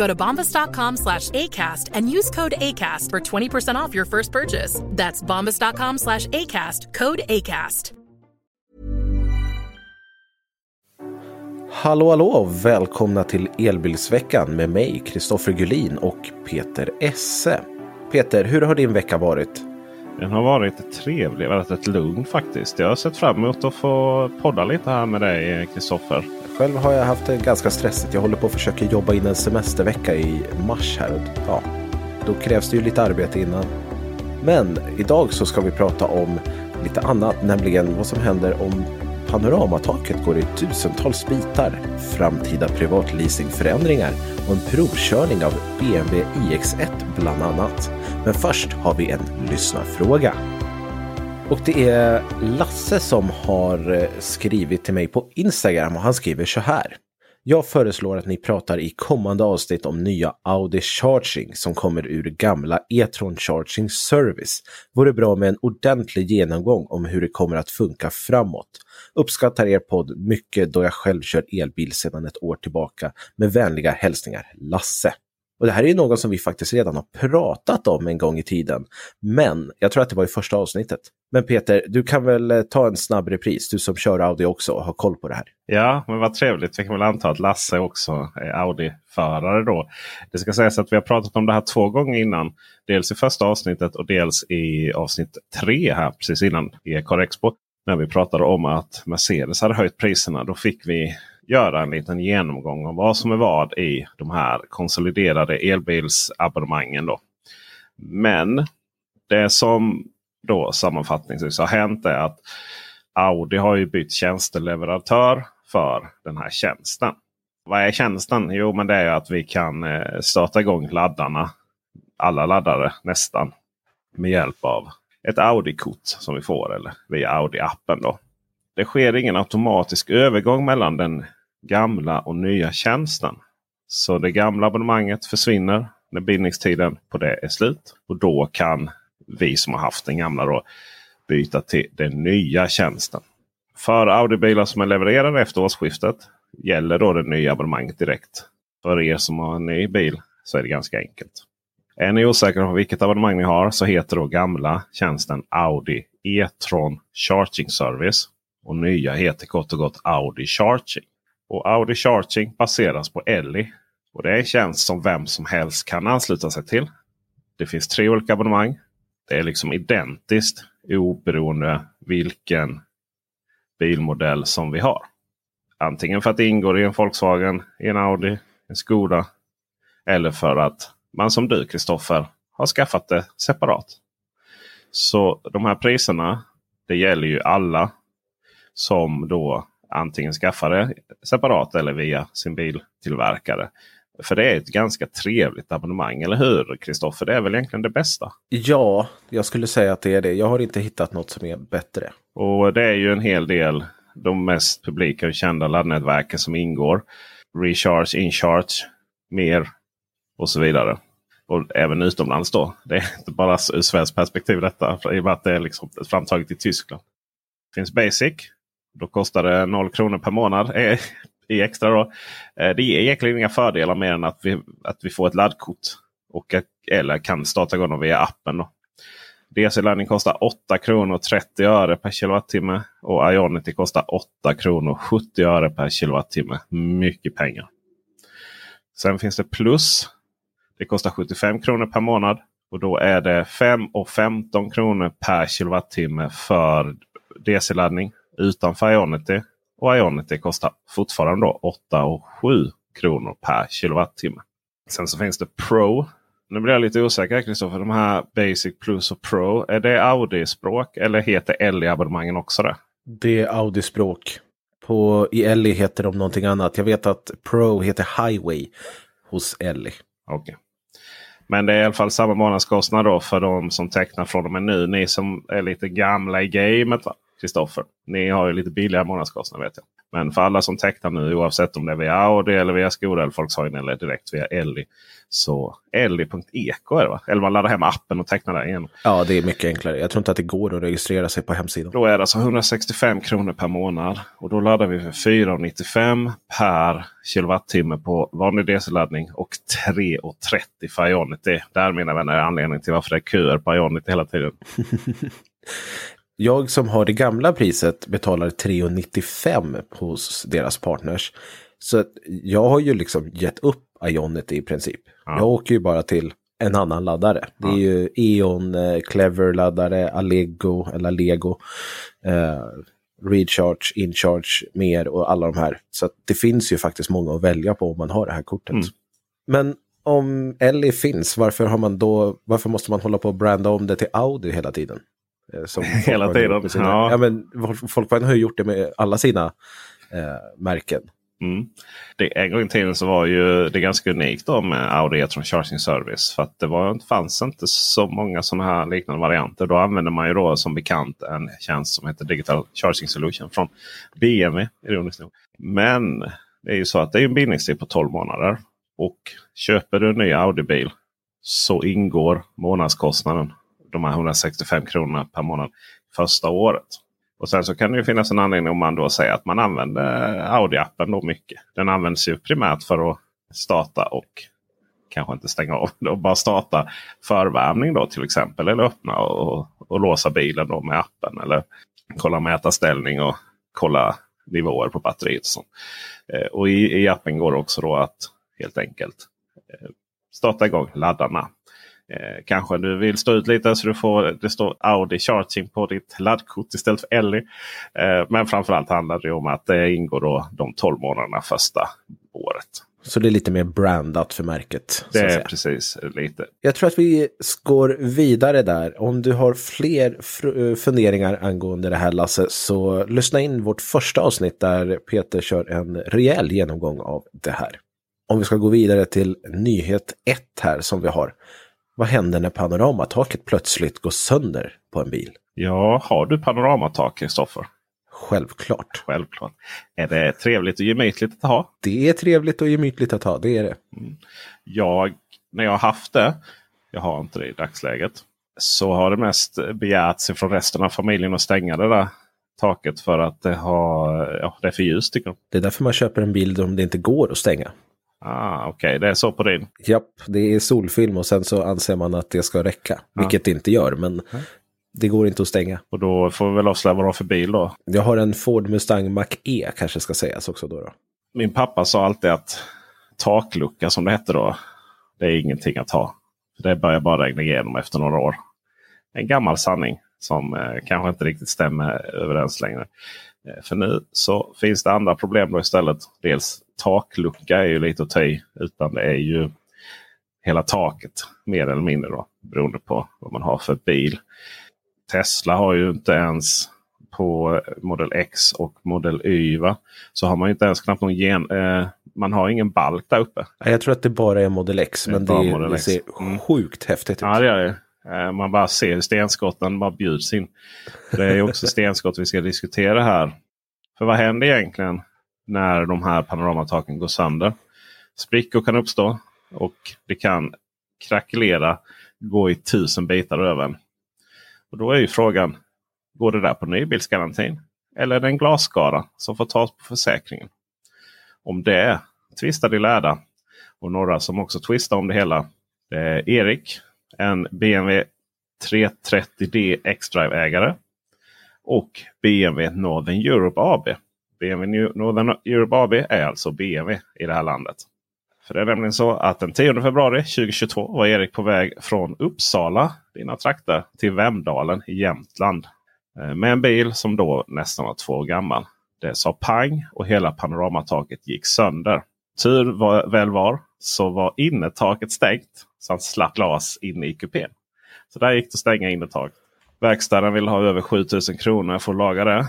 Go to bombas.com slash ACAST and use code ACAST for 20% off your first purchase. That's bombas.com slash ACAST, code ACAST. Hallå hallå välkomna till Elbilsveckan med mig, Kristoffer Gullin och Peter Esse. Peter, hur har din vecka varit? Den har varit trevlig, väldigt lugn faktiskt. Jag har sett fram emot att få podda lite här med dig Kristoffer. Själv har jag haft det ganska stressigt. Jag håller på att försöka jobba in en semestervecka i mars här. Och, ja, då krävs det ju lite arbete innan. Men idag så ska vi prata om lite annat, nämligen vad som händer om panoramataket går i tusentals bitar, framtida privatleasingförändringar och en provkörning av BMW iX1 bland annat. Men först har vi en lyssnarfråga. Och det är Lasse som har eh, skrivit till mig på Instagram och han skriver så här. Jag föreslår att ni pratar i kommande avsnitt om nya Audi Charging som kommer ur gamla E-tron Charging Service. Vore bra med en ordentlig genomgång om hur det kommer att funka framåt. Uppskattar er podd mycket då jag själv kör elbil sedan ett år tillbaka. Med vänliga hälsningar Lasse. Och det här är ju något som vi faktiskt redan har pratat om en gång i tiden. Men jag tror att det var i första avsnittet. Men Peter, du kan väl eh, ta en snabb repris, du som kör Audi också och har koll på det här. Ja, men vad trevligt. Vi kan väl anta att Lasse också är Audi-förare då. Det ska sägas att vi har pratat om det här två gånger innan. Dels i första avsnittet och dels i avsnitt tre här precis innan i Ecar Expo. När vi pratade om att Mercedes hade höjt priserna. Då fick vi göra en liten genomgång om vad som är vad i de här konsoliderade elbilsabonnemangen. Då. Men det som då sammanfattningsvis har hänt är att Audi har ju bytt tjänsteleverantör för den här tjänsten. Vad är tjänsten? Jo, men det är att vi kan eh, starta igång laddarna. Alla laddare nästan. Med hjälp av ett Audi-kort som vi får eller via Audi-appen. då. Det sker ingen automatisk övergång mellan den gamla och nya tjänsten. Så det gamla abonnemanget försvinner när bindningstiden på det är slut. Och då kan vi som har haft den gamla då byta till den nya tjänsten. För Audi-bilar som är levererade efter årsskiftet gäller då det nya abonnemanget direkt. För er som har en ny bil så är det ganska enkelt. Är ni osäkra på vilket abonnemang ni har så heter då gamla tjänsten Audi E-tron Charging Service. Och nya heter kort och gott Audi Charging. Och Audi Charging baseras på Elli. Och det är en tjänst som vem som helst kan ansluta sig till. Det finns tre olika abonnemang. Det är liksom identiskt oberoende vilken bilmodell som vi har. Antingen för att det ingår i en Volkswagen, i en Audi, en Skoda. Eller för att man som du Kristoffer har skaffat det separat. Så de här priserna det gäller ju alla som då antingen skaffar det separat eller via sin biltillverkare. För det är ett ganska trevligt abonnemang, eller hur Kristoffer? Det är väl egentligen det bästa? Ja, jag skulle säga att det är det. Jag har inte hittat något som är bättre. Och det är ju en hel del de mest publika och kända laddnätverken som ingår. Recharge, Incharge, mer och så vidare. Och även utomlands då. Det är inte bara ur svenskt perspektiv detta. I och med att det är liksom framtaget i Tyskland. finns Basic. Då kostar det 0 kronor per månad eh, i extra. Då. Eh, det ger egentligen inga fördelar mer än att vi, att vi får ett laddkort. Och, eller kan starta igång via appen. Då. DC-laddning kostar 8 kronor 30 öre per kilowattimme. Och Ionity kostar 8 kronor 70 öre per kilowattimme. Mycket pengar. Sen finns det plus. Det kostar 75 kronor per månad. Och då är det 5 och 15 kronor per kilowattimme för DC-laddning utanför Ionity. Och Ionity kostar fortfarande då 8 och 7 kronor per kilowattimme. Sen så finns det Pro. Nu blir jag lite osäker Kristoffer. De här Basic Plus och Pro. Är det Audi-språk eller heter Ellie-abonnemangen också det? Det är Audi-språk. På, I Ellie heter de någonting annat. Jag vet att Pro heter Highway hos Ellie. Okay. Men det är i alla fall samma månadskostnad då för de som tecknar från och med nu. Ni som är lite gamla i gamet. Kristoffer. Ni har ju lite billigare månadskostnader vet jag. Men för alla som tecknar nu oavsett om det är via Audi eller via Skoda eller Volkswagen eller direkt via Elli. Så Elli.eko är det va? Eller man laddar hem appen och tecknar där igen. Ja, det är mycket enklare. Jag tror inte att det går att registrera sig på hemsidan. Då är det alltså 165 kronor per månad. Och då laddar vi för 4,95 per kilowattimme på vanlig DC-laddning och 3,30 för Ionity. Där mina vänner är anledningen till varför det är köer på Ionity hela tiden. Jag som har det gamla priset betalar 3,95 hos deras partners. Så jag har ju liksom gett upp Ionity i princip. Ja. Jag åker ju bara till en annan laddare. Det är ju E.ON, eh, Clever-laddare, Allego eller Allego. Eh, Recharge, Incharge, mer och alla de här. Så det finns ju faktiskt många att välja på om man har det här kortet. Mm. Men om Ellie finns, varför, har man då, varför måste man hålla på och branda om det till Audi hela tiden? Eh, som Hela tiden. Sina, ja. ja. men Folkvagn har ju gjort det med alla sina eh, märken. Mm. Det, en gång i tiden så var ju det ganska unikt då med Audi E-tron Charging Service. För att det var, fanns inte så många sådana här liknande varianter. Då använde man ju då som bekant en tjänst som heter Digital Charging Solution från BMW. Ironiskt nog. Men det är ju så att det är en bindningstid på 12 månader. Och köper du en ny Audi-bil så ingår månadskostnaden de här 165 kronorna per månad första året. Och sen så kan det ju finnas en anledning om man då säger att man använder Audi-appen då mycket. Den används ju primärt för att starta och kanske inte stänga av. Då bara starta förvärmning då till exempel. Eller öppna och, och låsa bilen då med appen. Eller kolla mätarställning och kolla nivåer på batteriet. Och, sånt. Eh, och i, i appen går det också då att helt enkelt eh, starta igång laddarna Eh, kanske du vill stå ut lite så du får det står Audi Charging på ditt laddkort istället för Ellie. Eh, men framförallt handlar det om att det ingår då de 12 månaderna första året. Så det är lite mer brandat för märket. Det är precis lite. Jag tror att vi går vidare där. Om du har fler eh, funderingar angående det här Lasse så lyssna in vårt första avsnitt där Peter kör en rejäl genomgång av det här. Om vi ska gå vidare till nyhet 1 här som vi har. Vad händer när panoramataket plötsligt går sönder på en bil? Ja, har du panoramatak Kristoffer? Självklart. Självklart. Är det trevligt och gemytligt att ha? Det är trevligt och gemytligt att ha, det är det. Mm. Jag, när jag har haft det, jag har inte det i dagsläget, så har det mest begärts från resten av familjen att stänga det där taket för att det, har, ja, det är för ljust. Tycker de. Det är därför man köper en bil om det inte går att stänga. Ah, Okej, okay. det är så på din? Japp, det är solfilm och sen så anser man att det ska räcka. Ah. Vilket det inte gör, men det går inte att stänga. Och då får vi väl avslöja vad du har för bil då? Jag har en Ford Mustang Mach-E kanske ska sägas också då, då. Min pappa sa alltid att taklucka som det hette då, det är ingenting att ha. Det börjar bara regna igenom efter några år. En gammal sanning som eh, kanske inte riktigt stämmer överens längre. Eh, för nu så finns det andra problem då istället. Dels taklucka är ju lite att ta i. Utan det är ju hela taket mer eller mindre. Då, beroende på vad man har för bil. Tesla har ju inte ens på Model X och Model Y. Va? Så har man inte ens knappt någon gen, eh, man har ingen balk där uppe. Jag tror att det bara är Model X. Det men det, Model det ser mm. sjukt häftigt ut. Ja, det gör det. Eh, man bara ser stenskotten bara bjuds in. Det är också stenskott vi ska diskutera här. För vad händer egentligen när de här panoramataken går sönder? Sprickor kan uppstå och det kan krackelera, gå i tusen bitar över. Och då är ju frågan, Går det där på nybilsgarantin? Eller är det en glasskara som får tas på försäkringen? Om det tvistar de lärda. Och några som också twistar om det hela. Det är Erik, en BMW 330D X-Drive-ägare. Och BMW Northern Europe AB. BMW Northern Europe AB är alltså BMW i det här landet. För det är nämligen så att den 10 februari 2022 var Erik på väg från Uppsala, dina trakter, till Vemdalen i Jämtland. Eh, med en bil som då nästan var två år gammal. Det sa pang och hela panoramataket gick sönder. Tur var, väl var så var innertaket stängt. Så han slapp glas inne i kupén. Så där gick det att stänga innertaket. Verkstaden ville ha över 7000 kronor för att laga det.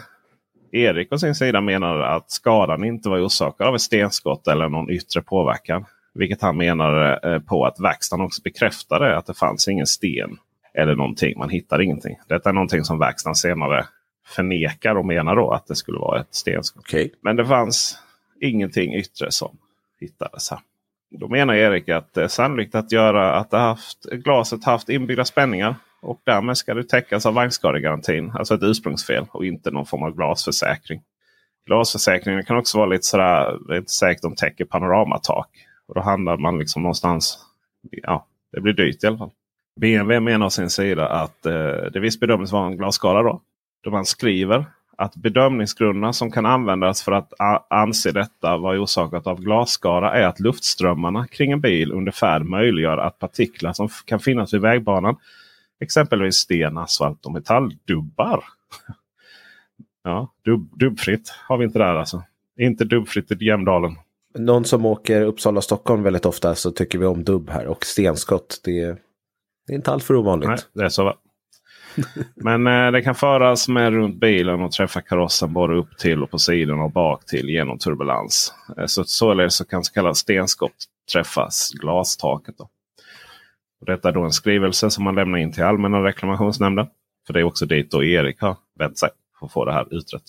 Erik på sin sida menade att skadan inte var orsakad av ett stenskott eller någon yttre påverkan. Vilket han menade eh, på att verkstaden också bekräftade att det fanns ingen sten eller någonting. Man hittade ingenting. Detta är någonting som verkstaden senare förnekar och menar då att det skulle vara ett stenskott. Okay. Men det fanns ingenting yttre som hittades här. Då menar Erik att det är sannolikt att göra att haft, glaset haft inbyggda spänningar. Och därmed ska det täckas av vagnskadegarantin. Alltså ett ursprungsfel och inte någon form av glasförsäkring. Glasförsäkringen kan också vara lite sådär. Det är inte säkert de täcker panoramatak. Och då handlar man liksom någonstans. Ja, det blir dyrt i alla fall. BMW menar å sin sida att eh, det visst bedöms vara en glasskada. Då, då man skriver att bedömningsgrunderna som kan användas för att anse detta vara orsakat av glasskada är att luftströmmarna kring en bil under färd möjliggör att partiklar som kan finnas vid vägbanan, exempelvis sten, asfalt och metalldubbar. ja, dubb, dubbfritt har vi inte där alltså. Inte dubbfritt i Jämdalen. Någon som åker Uppsala-Stockholm väldigt ofta så tycker vi om dubb här och stenskott. Det är, det är inte allt för ovanligt. Nej, det är så. Men eh, det kan föras med runt bilen och träffa karossen både upp till och på sidan och bak till genom turbulens. Eh, så, således så kan så kallat stenskott träffas glastaket. Då. Och detta är då en skrivelse som man lämnar in till Allmänna reklamationsnämnden. För det är också dit då Erik har vänt sig för att få det här utrett.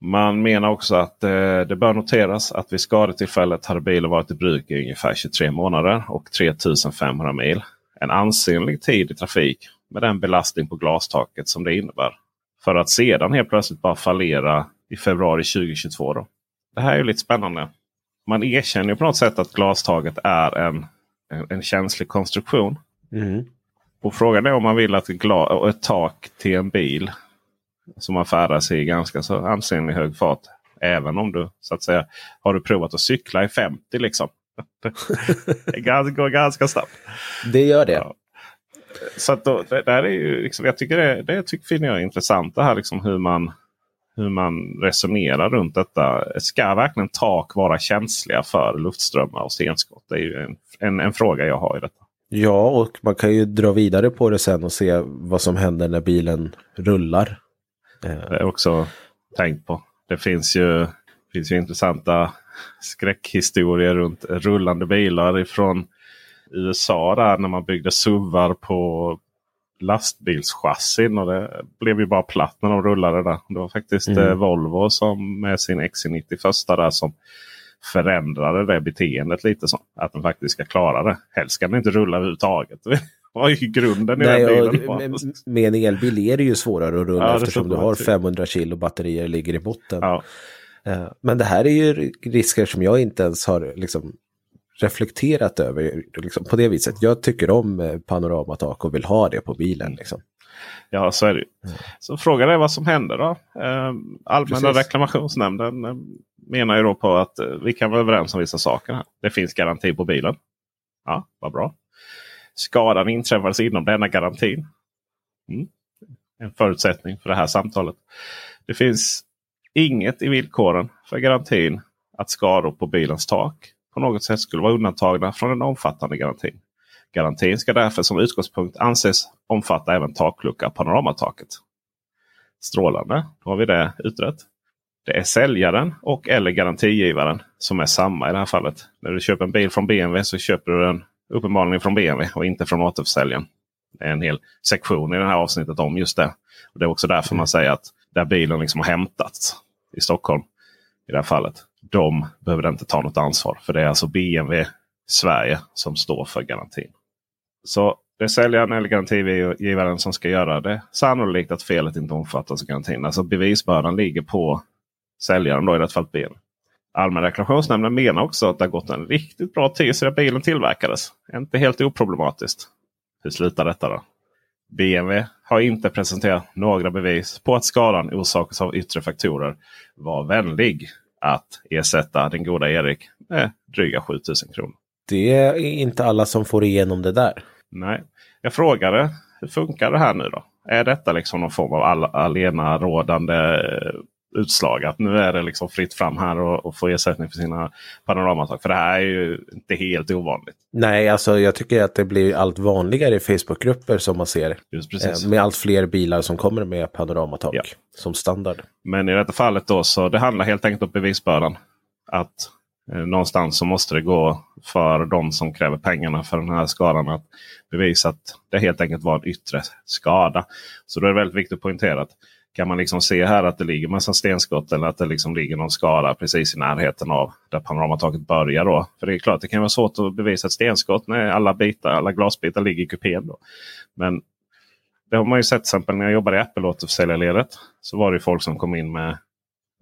Man menar också att eh, det bör noteras att vid skadetillfället hade bilen varit i bruk i ungefär 23 månader och 3500 mil. En ansenlig tid i trafik med den belastning på glastaket som det innebär. För att sedan helt plötsligt bara fallera i februari 2022. Då. Det här är lite spännande. Man erkänner på något sätt att glastaket är en, en, en känslig konstruktion. Mm. Och Frågan är om man vill att ett tak till en bil som man färdas i ganska så ansenlig hög fart. Även om du så att säga har du provat att cykla i 50 liksom. det går ganska snabbt. Det gör det. Ja så då, det, där är ju liksom, jag tycker det, det tycker, finner jag intressant. Det här liksom hur man, hur man resonerar runt detta. Ska verkligen tak vara känsliga för luftströmmar och stenskott? Det är ju en, en, en fråga jag har i detta. Ja, och man kan ju dra vidare på det sen och se vad som händer när bilen rullar. Det är också tänkt på. Det finns ju, finns ju intressanta skräckhistorier runt rullande bilar ifrån USA där när man byggde SUVar på lastbilschassin. Och det blev ju bara platt när de rullade där. Det var faktiskt mm. eh, Volvo som med sin XC90 första där som förändrade det beteendet lite så. Att den faktiskt ska klara det. Helst ska den inte rulla överhuvudtaget. Det var ju grunden i Nej, den bilen. Med, med en elbil är det ju svårare att rulla ja, eftersom du har 500 kilo batterier ligger i botten. Ja. Eh, men det här är ju risker som jag inte ens har liksom reflekterat över liksom, på det viset. Jag tycker om eh, panoramatak och vill ha det på bilen. Liksom. Ja, så är det mm. Så frågan är vad som händer då. Eh, Allmänna Precis. reklamationsnämnden eh, menar ju då på att vi kan vara överens om vissa saker. här. Det finns garanti på bilen. Ja, vad bra. Skadan inträffades inom denna garantin. Mm. En förutsättning för det här samtalet. Det finns inget i villkoren för garantin att skador på bilens tak på något sätt skulle vara undantagna från den omfattande garantin. Garantin ska därför som utgångspunkt anses omfatta även taklucka panoramataket. Strålande, då har vi det utrett. Det är säljaren och eller garantigivaren som är samma i det här fallet. När du köper en bil från BMW så köper du den uppenbarligen från BMW och inte från återförsäljaren. Det är en hel sektion i det här avsnittet om just det. Och Det är också därför man säger att där bilen liksom har hämtats i Stockholm i det här fallet de behöver inte ta något ansvar. För det är alltså BMW Sverige som står för garantin. Så Det är säljaren eller garantigivaren som ska göra det. Sannolikt att felet inte omfattas av garantin. Alltså bevisbördan ligger på säljaren då i det fallet bilen. Allmänna reklamationsnämnden menar också att det har gått en riktigt bra tid sedan bilen tillverkades. Inte helt oproblematiskt. Hur slutar detta då? BMW har inte presenterat några bevis på att skadan orsakas av yttre faktorer. Var vänlig att ersätta den goda Erik med dryga 7000 kronor. Det är inte alla som får igenom det där. Nej, jag frågade hur funkar det här nu då? Är detta liksom någon form av all, alena rådande utslag. Att nu är det liksom fritt fram här och, och få ersättning för sina panoramatag. För det här är ju inte helt ovanligt. Nej, alltså jag tycker att det blir allt vanligare i Facebookgrupper som man ser. Eh, med allt fler bilar som kommer med panoramatak ja. som standard. Men i detta fallet då så det handlar helt enkelt om bevisbördan. Att eh, någonstans så måste det gå för de som kräver pengarna för den här skadan att bevisa att det helt enkelt var en yttre skada. Så då är det väldigt viktigt att poängtera att kan man liksom se här att det ligger massa stenskott eller att det liksom ligger någon skada precis i närheten av där panoramataket börjar. Då. För det är klart det kan vara svårt att bevisa ett stenskott när alla bitar, alla glasbitar ligger i kupén. Då. Men det har man ju sett till exempel när jag jobbade i Apple-återförsäljarledet. Så var det folk som kom in med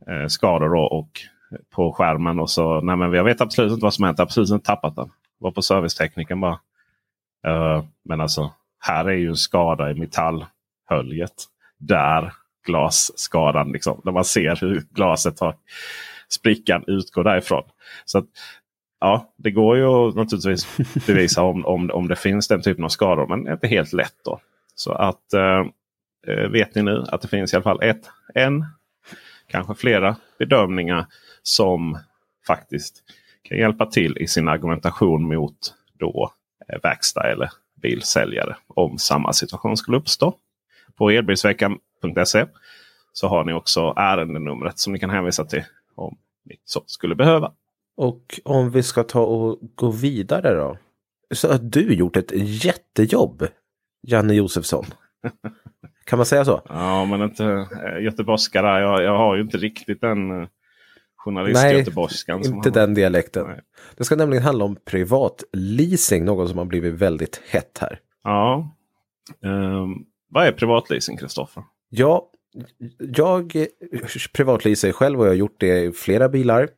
eh, skador då, och eh, på skärmen och så nej men jag vet absolut inte vad som hänt. Absolut inte tappat den. Var på servicetekniken bara. Uh, men alltså här är ju en skada i metallhöljet. Där glasskadan. Liksom, när man ser hur glaset har sprickan utgår därifrån. Så att, ja, Det går ju att naturligtvis bevisa om, om, om det finns den typen av skador. Men det är inte helt lätt. då. Så att eh, vet ni nu att det finns i alla fall ett, en, kanske flera bedömningar som faktiskt kan hjälpa till i sin argumentation mot då eh, verkstad eller bilsäljare om samma situation skulle uppstå. På elbilsveckan elbilsveckan.se så har ni också ärendenumret som ni kan hänvisa till om ni så skulle behöva. Och om vi ska ta och gå vidare då. Så har du gjort ett jättejobb, Janne Josefsson. kan man säga så? Ja, men inte äh, göteborgska. Jag, jag har ju inte riktigt den äh, journalist-göteborgskan. Nej, inte den dialekten. Nej. Det ska nämligen handla om privatleasing, något som har blivit väldigt hett här. Ja. Um, vad är privatleasing, Kristoffer? Ja, jag privatleasar själv och jag har gjort det i flera bilar.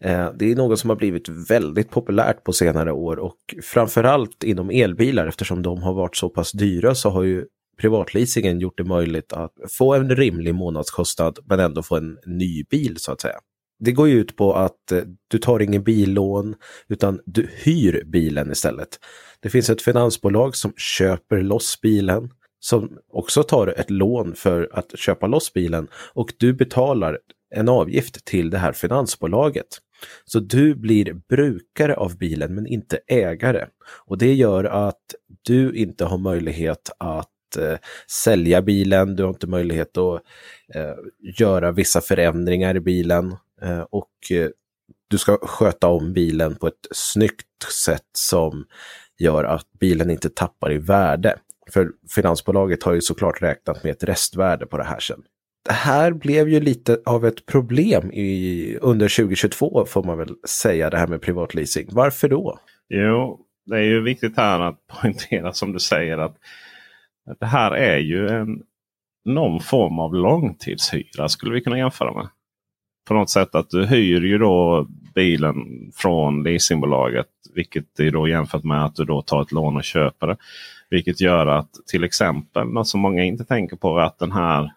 Eh, det är något som har blivit väldigt populärt på senare år och framförallt inom elbilar eftersom de har varit så pass dyra så har ju privatleasingen gjort det möjligt att få en rimlig månadskostnad men ändå få en ny bil så att säga. Det går ju ut på att eh, du tar ingen billån utan du hyr bilen istället. Det finns ett finansbolag som köper loss bilen som också tar ett lån för att köpa loss bilen och du betalar en avgift till det här finansbolaget. Så du blir brukare av bilen men inte ägare. Och det gör att du inte har möjlighet att eh, sälja bilen, du har inte möjlighet att eh, göra vissa förändringar i bilen eh, och eh, du ska sköta om bilen på ett snyggt sätt som gör att bilen inte tappar i värde. För finansbolaget har ju såklart räknat med ett restvärde på det här sen. Det här blev ju lite av ett problem i, under 2022 får man väl säga det här med privatleasing. Varför då? Jo, det är ju viktigt här att poängtera som du säger att det här är ju en, någon form av långtidshyra skulle vi kunna jämföra med. På något sätt att du hyr ju då bilen från leasingbolaget. Vilket är då jämfört med att du då tar ett lån och köper det. Vilket gör att till exempel något som många inte tänker på är att den här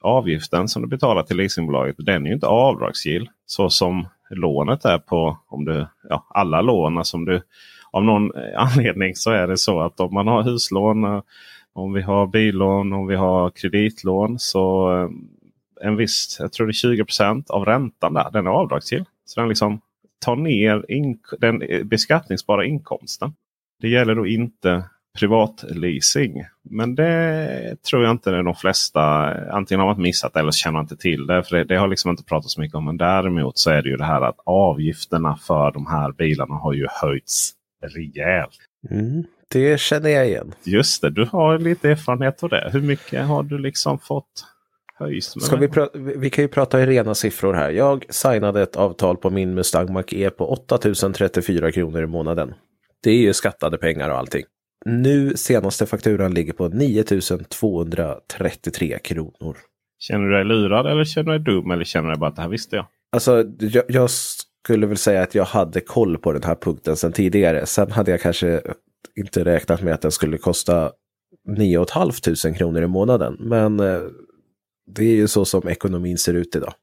avgiften som du betalar till leasingbolaget den är inte avdragsgill. Så som lånet är på om du, ja, alla lån. Alltså som du, av någon anledning så är det så att om man har huslån, eh, om vi har billån, om vi har kreditlån. så eh, en viss, jag tror det är 20 av räntan där, den är avdragsgill. Så den liksom tar ner den beskattningsbara inkomsten. Det gäller då inte privatleasing. Men det tror jag inte det är de flesta antingen har man missat eller känner inte till det. För det, det har liksom inte pratats så mycket om. Men däremot så är det ju det här att avgifterna för de här bilarna har ju höjts rejält. Mm, det känner jag igen. Just det, du har lite erfarenhet av det. Hur mycket har du liksom fått höjs? Ska vi, vi kan ju prata i rena siffror här. Jag signade ett avtal på min Mustang Mach-E på 8034 kronor i månaden. Det är ju skattade pengar och allting. nu senaste fakturan ligger på 9233 kronor. Känner du dig lurad eller känner du dig dum eller känner du bara att det här visste jag? Alltså, jag, jag skulle väl säga att jag hade koll på den här punkten sedan tidigare. Sen hade jag kanske inte räknat med att den skulle kosta 9 500 kronor i månaden. Men eh, det är ju så som ekonomin ser ut idag.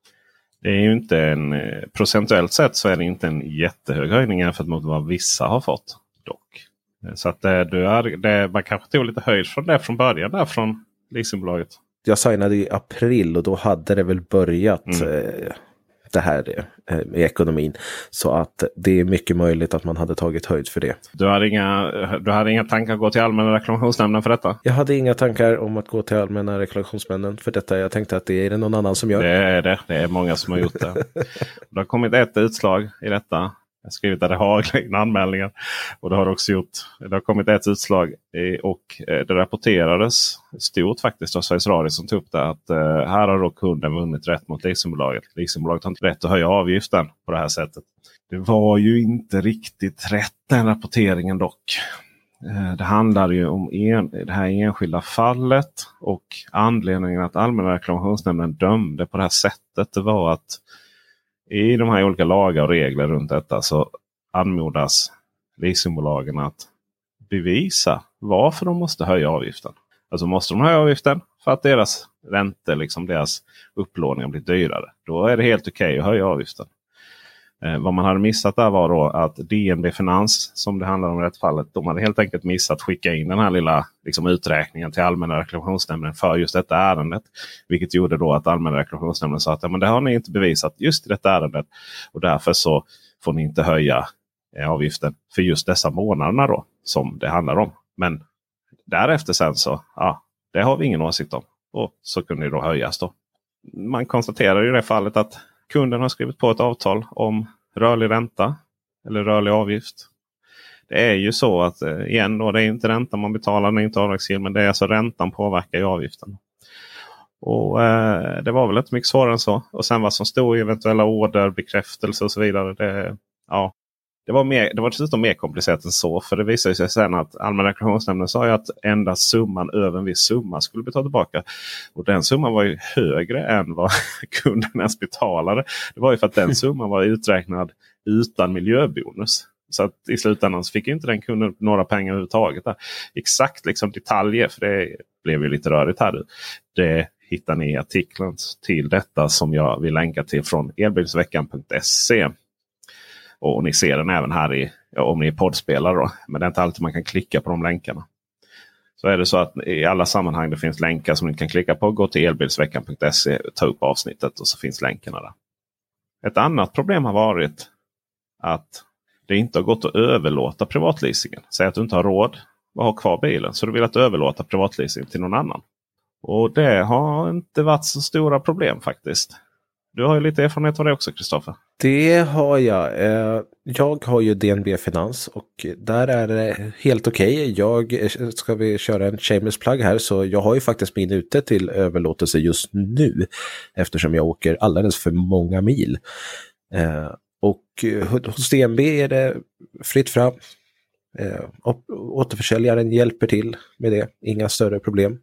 Det är ju inte en, eh, procentuellt sett så är det inte en jättehög höjning jämfört mot vad vissa har fått. dock. Så att det, du är, det, man kanske tog lite höjd från det från början där från leasingbolaget. Jag signade i april och då hade det väl börjat mm. eh, det här eh, med ekonomin. Så att det är mycket möjligt att man hade tagit höjd för det. Du hade inga, du hade inga tankar att gå till Allmänna reklamationsnämnden för detta? Jag hade inga tankar om att gå till Allmänna reklamationsnämnden för detta. Jag tänkte att det är det någon annan som gör. Det är det. Det är många som har gjort det. det har kommit ett utslag i detta jag har skrivit att det har anmälningar. Och det har också gjort. Det har kommit ett utslag och eh, det rapporterades stort faktiskt av Sveriges Radio som tog upp det. Att eh, här har då kunden vunnit rätt mot leasingbolaget. Leasingbolaget har inte rätt att höja avgiften på det här sättet. Det var ju inte riktigt rätt den rapporteringen dock. Eh, det handlar ju om en, det här enskilda fallet och anledningen att Allmänna reklamationsnämnden dömde på det här sättet. Det var att i de här olika lagar och regler runt detta så anmodas leasingbolagen att bevisa varför de måste höja avgiften. Alltså måste de höja avgiften för att deras räntor, liksom deras upplåning blir dyrare. Då är det helt okej okay att höja avgiften. Eh, vad man hade missat där var då att DNB Finans, som det handlar om i det fallet, de hade helt enkelt missat skicka in den här lilla liksom, uträkningen till Allmänna reklamationsnämnden för just detta ärendet. Vilket gjorde då att Allmänna reklamationsnämnden sa att ja, men det har ni inte bevisat just i detta ärendet. Och därför så får ni inte höja eh, avgiften för just dessa månaderna då som det handlar om. Men därefter sen så, ja, det har vi ingen åsikt om. Och så kunde det då höjas då. Man konstaterar i det fallet att kunden har skrivit på ett avtal om rörlig ränta eller rörlig avgift. Det är ju så att eh, igen då, det är inte räntan man betalar, den är inte avdragsgill. Men det är alltså räntan påverkar ju avgiften. Och eh, Det var väl inte mycket svårare än så. Och sen vad som stod i eventuella order, bekräftelse och så vidare. Det, ja, det var, mer, det var dessutom mer komplicerat än så. För det visade sig sen att Allmänna reklamationsnämnden sa ju att endast summan över en viss summa skulle bli tillbaka. Och den summan var ju högre än vad kunden ens betalade. Det var ju för att den summan var uträknad utan miljöbonus. Så att i slutändan fick inte den kunden några pengar överhuvudtaget. Där. Exakt liksom detaljer, för det blev ju lite rörigt här. Det hittar ni i artikeln till detta som jag vill länka till från elbilsveckan.se. Och ni ser den även här i, ja, om ni är poddspelare. Då. Men det är inte alltid man kan klicka på de länkarna. Så är det så att i alla sammanhang det finns länkar som ni kan klicka på. Gå till elbilsveckan.se, ta upp avsnittet och så finns länkarna där. Ett annat problem har varit att det inte har gått att överlåta privatleasingen. Säg att du inte har råd att ha kvar bilen så du vill att överlåta privatleasingen till någon annan. Och det har inte varit så stora problem faktiskt. Du har ju lite erfarenhet av det också Kristoffer. Det har jag. Eh, jag har ju DNB Finans och där är det helt okej. Okay. Jag eh, ska vi köra en shameless plug här så jag har ju faktiskt min ute till överlåtelse just nu eftersom jag åker alldeles för många mil. Eh, och hos DNB är det fritt fram. Återförsäljaren hjälper till med det, inga större problem.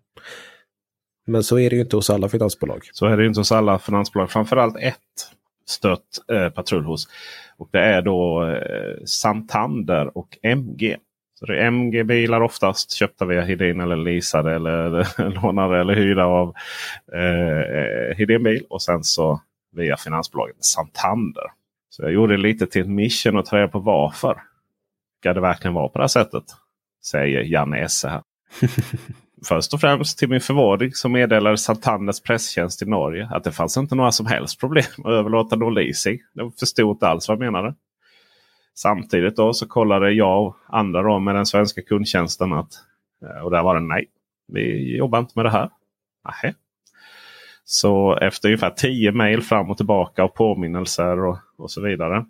Men så är det ju inte hos alla finansbolag. Så är det inte hos alla finansbolag. Framförallt ett stött eh, patrull hos. Och det är då eh, Santander och MG. Så det är MG-bilar oftast köpta via Hedin eller leasade eller lånade eller hyrda av eh, Hedin bil. Och sen så via finansbolaget Santander. Så jag gjorde lite till ett mission och ta reda på varför. Ska det verkligen vara på det här sättet? Säger Janne Esse här. Först och främst till min förvåning så meddelade Santanders presstjänst i Norge att det fanns inte några som helst problem att överlåta någon leasing. De förstod inte alls vad jag menade. Samtidigt då så kollade jag och andra då med den svenska kundtjänsten att eh, och där var det nej. Vi jobbar inte med det här. Nähä. Så efter ungefär tio mejl fram och tillbaka och påminnelser och, och så vidare.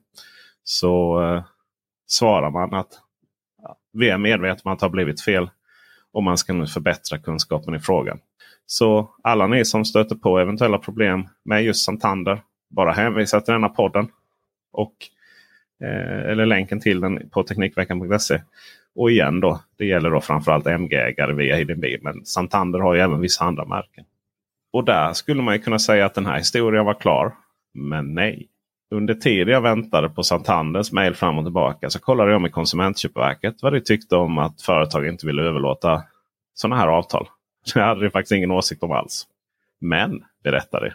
Så eh, svarar man att ja, vi är medvetna om att det har blivit fel. Och man ska nu förbättra kunskapen i frågan. Så alla ni som stöter på eventuella problem med just Santander. Bara hänvisa till denna podden. Och Eh, eller länken till den på Teknikveckan.se. Och igen då, det gäller då framförallt MG-ägare via Hidden Bil. Men Santander har ju även vissa andra märken. Och där skulle man kunna säga att den här historien var klar. Men nej. Under tiden jag väntade på Santanders mejl fram och tillbaka så kollade jag med Konsumentköpverket vad de tyckte om att företag inte ville överlåta sådana här avtal. Det hade de faktiskt ingen åsikt om alls. Men, berättar de.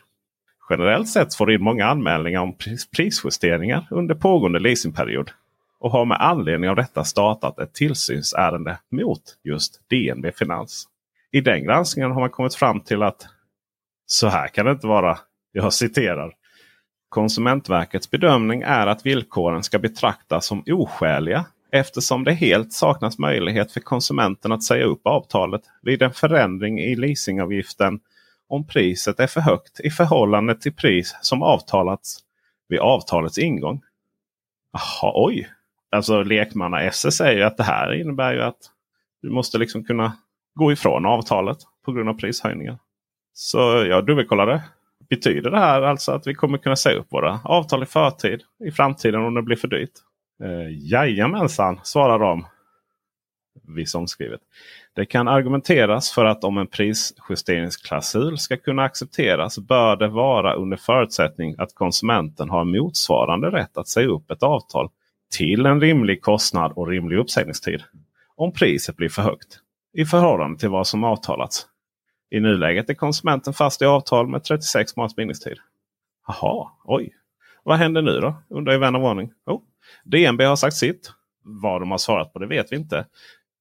Generellt sett får in många anmälningar om prisjusteringar under pågående leasingperiod. Och har med anledning av detta startat ett tillsynsärende mot just DNB Finans. I den granskningen har man kommit fram till att så här kan det inte vara. Jag citerar. Konsumentverkets bedömning är att villkoren ska betraktas som oskäliga eftersom det helt saknas möjlighet för konsumenten att säga upp avtalet vid en förändring i leasingavgiften om priset är för högt i förhållande till pris som avtalats vid avtalets ingång. Jaha, oj! Alltså lekmanna-SS säger att det här innebär ju att du måste liksom kunna gå ifrån avtalet på grund av prishöjningar. Så jag dubbelkollade. Betyder det här alltså att vi kommer kunna säga upp våra avtal i förtid i framtiden om det blir för dyrt? Eh, jajamensan, svarar de. Viss omskrivet. Det kan argumenteras för att om en prisjusteringsklausul ska kunna accepteras bör det vara under förutsättning att konsumenten har motsvarande rätt att säga upp ett avtal till en rimlig kostnad och rimlig uppsägningstid. Om priset blir för högt i förhållande till vad som avtalats. I nuläget är konsumenten fast i avtal med 36 månaders bindningstid. Jaha, oj. Vad händer nu då? Undrar ju vän av ordning. Oh, DNB har sagt sitt. Vad de har svarat på det vet vi inte.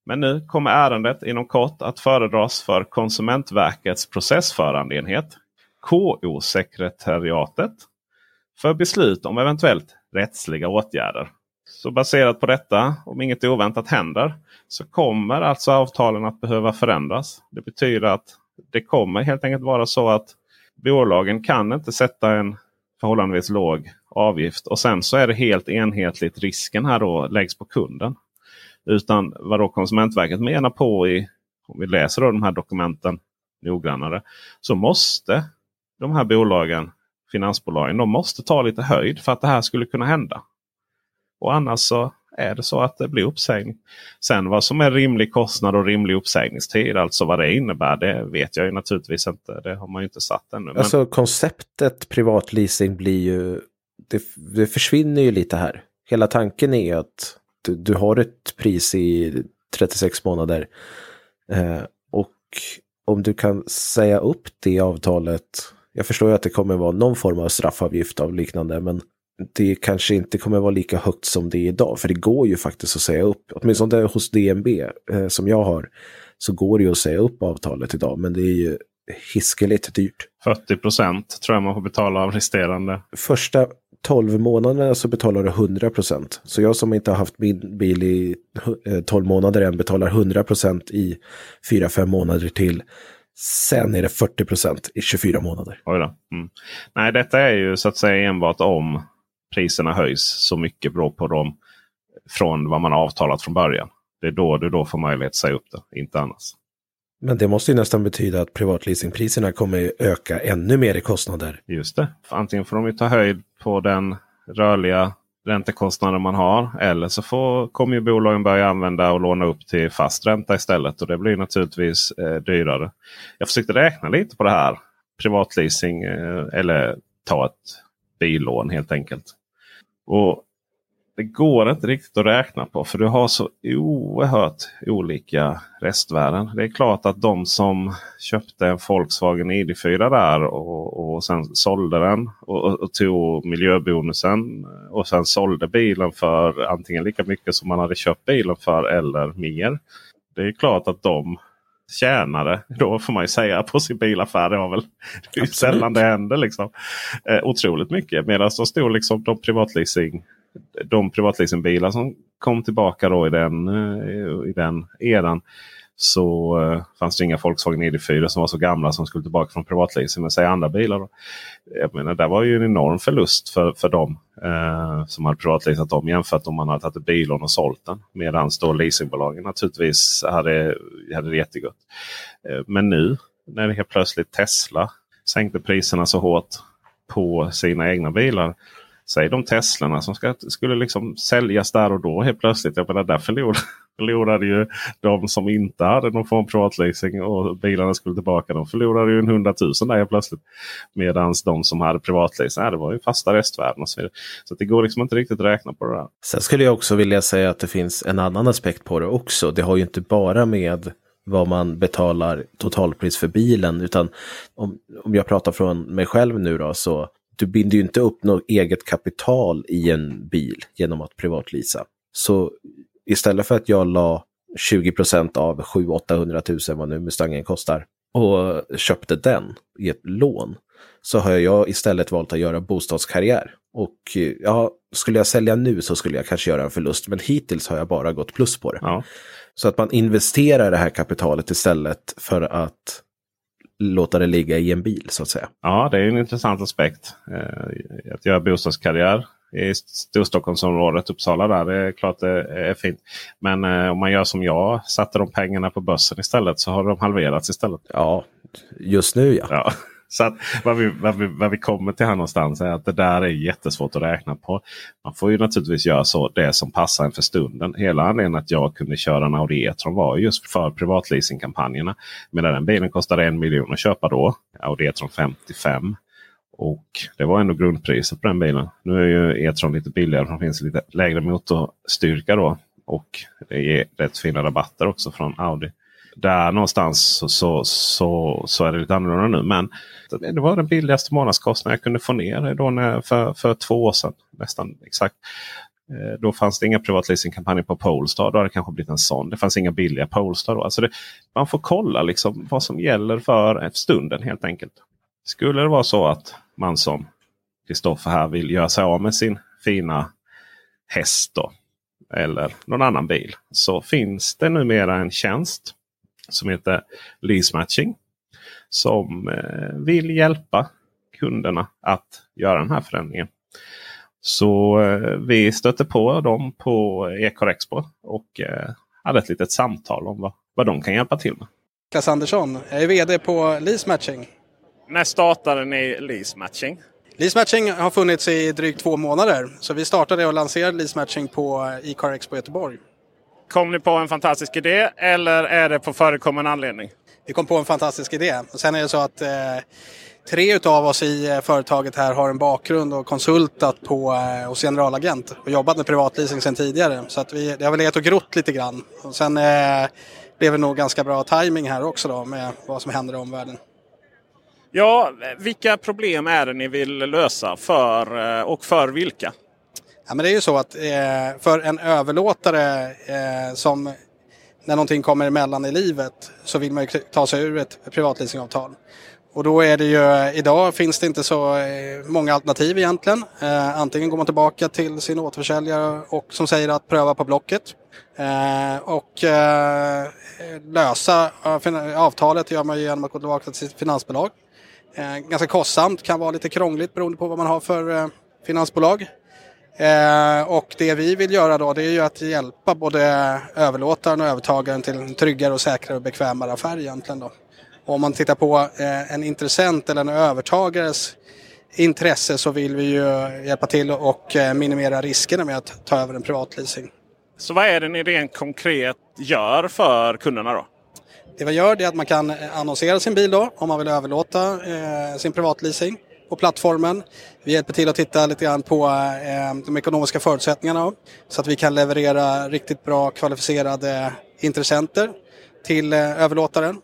Men nu kommer ärendet inom kort att föredras för Konsumentverkets processförandeenhet, KO-sekretariatet, för beslut om eventuellt rättsliga åtgärder. Så baserat på detta, om inget oväntat händer, så kommer alltså avtalen att behöva förändras. Det betyder att det kommer helt enkelt vara så att bolagen kan inte sätta en förhållandevis låg avgift. Och sen så är det helt enhetligt risken här då läggs på kunden. Utan vad då Konsumentverket menar på i, om vi läser då de här dokumenten noggrannare, så måste de här bolagen, finansbolagen, de måste ta lite höjd för att det här skulle kunna hända. Och annars så är det så att det blir uppsägning. Sen vad som är rimlig kostnad och rimlig uppsägningstid, alltså vad det innebär, det vet jag ju naturligtvis inte. Det har man ju inte satt ännu. Alltså men... konceptet privatleasing blir ju, det, det försvinner ju lite här. Hela tanken är att du, du har ett pris i 36 månader. Eh, och om du kan säga upp det avtalet, jag förstår ju att det kommer vara någon form av straffavgift av liknande, men det kanske inte kommer vara lika högt som det är idag. För det går ju faktiskt att säga upp, åtminstone hos DNB eh, som jag har, så går det ju att säga upp avtalet idag. Men det är ju hiskeligt dyrt. 40 procent tror jag man får betala av resterande. Första 12 månaderna så betalar du 100 procent. Så jag som inte har haft min bil i 12 eh, månader än betalar 100 procent i 4-5 månader till. Sen är det 40 procent i 24 månader. Oj då. Mm. Nej, detta är ju så att säga enbart om priserna höjs så mycket beror på dem från vad man har avtalat från början. Det är då du då får möjlighet att säga upp det, inte annars. Men det måste ju nästan betyda att privatleasingpriserna kommer öka ännu mer i kostnader. Just det. Antingen får de ju ta höjd på den rörliga räntekostnaden man har. Eller så får, kommer ju bolagen börja använda och låna upp till fast ränta istället. Och det blir naturligtvis eh, dyrare. Jag försökte räkna lite på det här. Privatleasing eh, eller ta ett billån helt enkelt. Och det går inte riktigt att räkna på för du har så oerhört olika restvärden. Det är klart att de som köpte en Volkswagen ID4 där och, och sen sålde den och, och, tog miljöbonusen och sen sålde bilen för antingen lika mycket som man hade köpt bilen för eller mer. Det är klart att de tjänade, då får man ju säga, på sin bilaffär. Det var väl det är sällan det händer. Liksom. Eh, otroligt mycket. Medan de stod liksom de privatleasing de privatleasingbilar som kom tillbaka då i den, eh, i den eran. Så eh, fanns det inga Volkswagen ID4 som var så gamla som skulle tillbaka från privatleasing. Men säg andra bilar. Då. Jag menar, det var ju en enorm förlust för, för dem eh, som hade privatleasat dem jämfört om man hade tagit ett och sålt den. Medan då leasingbolagen naturligtvis hade, hade det jättegott. Eh, men nu när det helt plötsligt Tesla sänkte priserna så hårt på sina egna bilar Säg de Teslorna som ska, skulle liksom säljas där och då helt plötsligt. Jag menar, där förlorade, förlorade ju de som inte hade någon form av privatleasing och bilarna skulle tillbaka. De förlorade ju en hundratusen där helt plötsligt. Medan de som hade privatleasing, det var ju fasta restvärden och så vidare. Så det går liksom inte riktigt att räkna på det där. Sen skulle jag också vilja säga att det finns en annan aspekt på det också. Det har ju inte bara med vad man betalar totalpris för bilen. Utan om, om jag pratar från mig själv nu då, så du binder ju inte upp något eget kapital i en bil genom att privatlisa. Så istället för att jag la 20% av 700 000 vad nu Mustangen kostar och köpte den i ett lån så har jag istället valt att göra bostadskarriär. Och ja, skulle jag sälja nu så skulle jag kanske göra en förlust, men hittills har jag bara gått plus på det. Ja. Så att man investerar det här kapitalet istället för att låta det ligga i en bil så att säga. Ja, det är en intressant aspekt. Eh, att göra bostadskarriär i Storstockholmsområdet, Uppsala där. Det är klart det är fint. Men eh, om man gör som jag, satte de pengarna på börsen istället så har de halverats istället. Ja, just nu ja. ja. Så att vad vi, vad, vi, vad vi kommer till här någonstans är att det där är jättesvårt att räkna på. Man får ju naturligtvis göra så det som passar en för stunden. Hela anledningen att jag kunde köra en Audi E-tron var just för privatleasingkampanjerna. Medan den bilen kostade en miljon att köpa då. Audi E-tron 55. Och det var ändå grundpriset på den bilen. Nu är ju E-tron lite billigare. Det finns lite lägre motorstyrka då. Och det ger rätt fina rabatter också från Audi där någonstans så, så, så, så, är det lite annorlunda nu. Men det var den billigaste månadskostnaden jag kunde få ner då när, för, för två år sedan. Nästan exakt. Eh, då fanns det inga privatleasingkampanjer på Polestar. Då hade det kanske blivit en sån. Det fanns inga billiga Polestar. Då. Alltså det, man får kolla liksom vad som gäller för stunden helt enkelt. Skulle det vara så att man som Kristoffer här vill göra sig av med sin fina häst då, eller någon annan bil. Så finns det numera en tjänst som heter Lease Matching. Som eh, vill hjälpa kunderna att göra den här förändringen. Så eh, vi stötte på dem på Ecore Expo och eh, hade ett litet samtal om vad, vad de kan hjälpa till med. Niklas Andersson, jag är VD på Lease Matching. När startade ni Lease Matching? Lease Matching har funnits i drygt två månader. Så vi startade och lanserade Lease Matching på e-car Expo Göteborg. Kom ni på en fantastisk idé eller är det på förekommande anledning? Vi kom på en fantastisk idé. Sen är det så att eh, tre utav oss i eh, företaget här har en bakgrund och konsultat på, eh, hos generalagent och jobbat med privatleasing sedan tidigare. Så att vi, det har väl legat och grott lite grann. Och sen eh, blev det nog ganska bra timing här också då med vad som händer i omvärlden. Ja, vilka problem är det ni vill lösa för eh, och för vilka? Ja, men det är ju så att eh, för en överlåtare eh, som när någonting kommer emellan i livet så vill man ju ta sig ur ett privatleasingavtal. Och då är det ju, idag finns det inte så eh, många alternativ egentligen. Eh, antingen går man tillbaka till sin återförsäljare och som säger att pröva på Blocket. Eh, och eh, lösa avtalet gör man ju genom att gå tillbaka till sitt finansbolag. Eh, ganska kostsamt, kan vara lite krångligt beroende på vad man har för eh, finansbolag. Eh, och det vi vill göra då det är ju att hjälpa både överlåtaren och övertagaren till en tryggare och säkrare och bekvämare affär egentligen. Då. Och om man tittar på eh, en intressent eller en övertagares intresse så vill vi ju hjälpa till och eh, minimera riskerna med att ta över en privatleasing. Så vad är det ni rent konkret gör för kunderna då? Det vi gör är att man kan annonsera sin bil då om man vill överlåta sin privatleasing på plattformen. Vi hjälper till att titta lite grann på eh, de ekonomiska förutsättningarna så att vi kan leverera riktigt bra kvalificerade intressenter till eh, överlåtaren.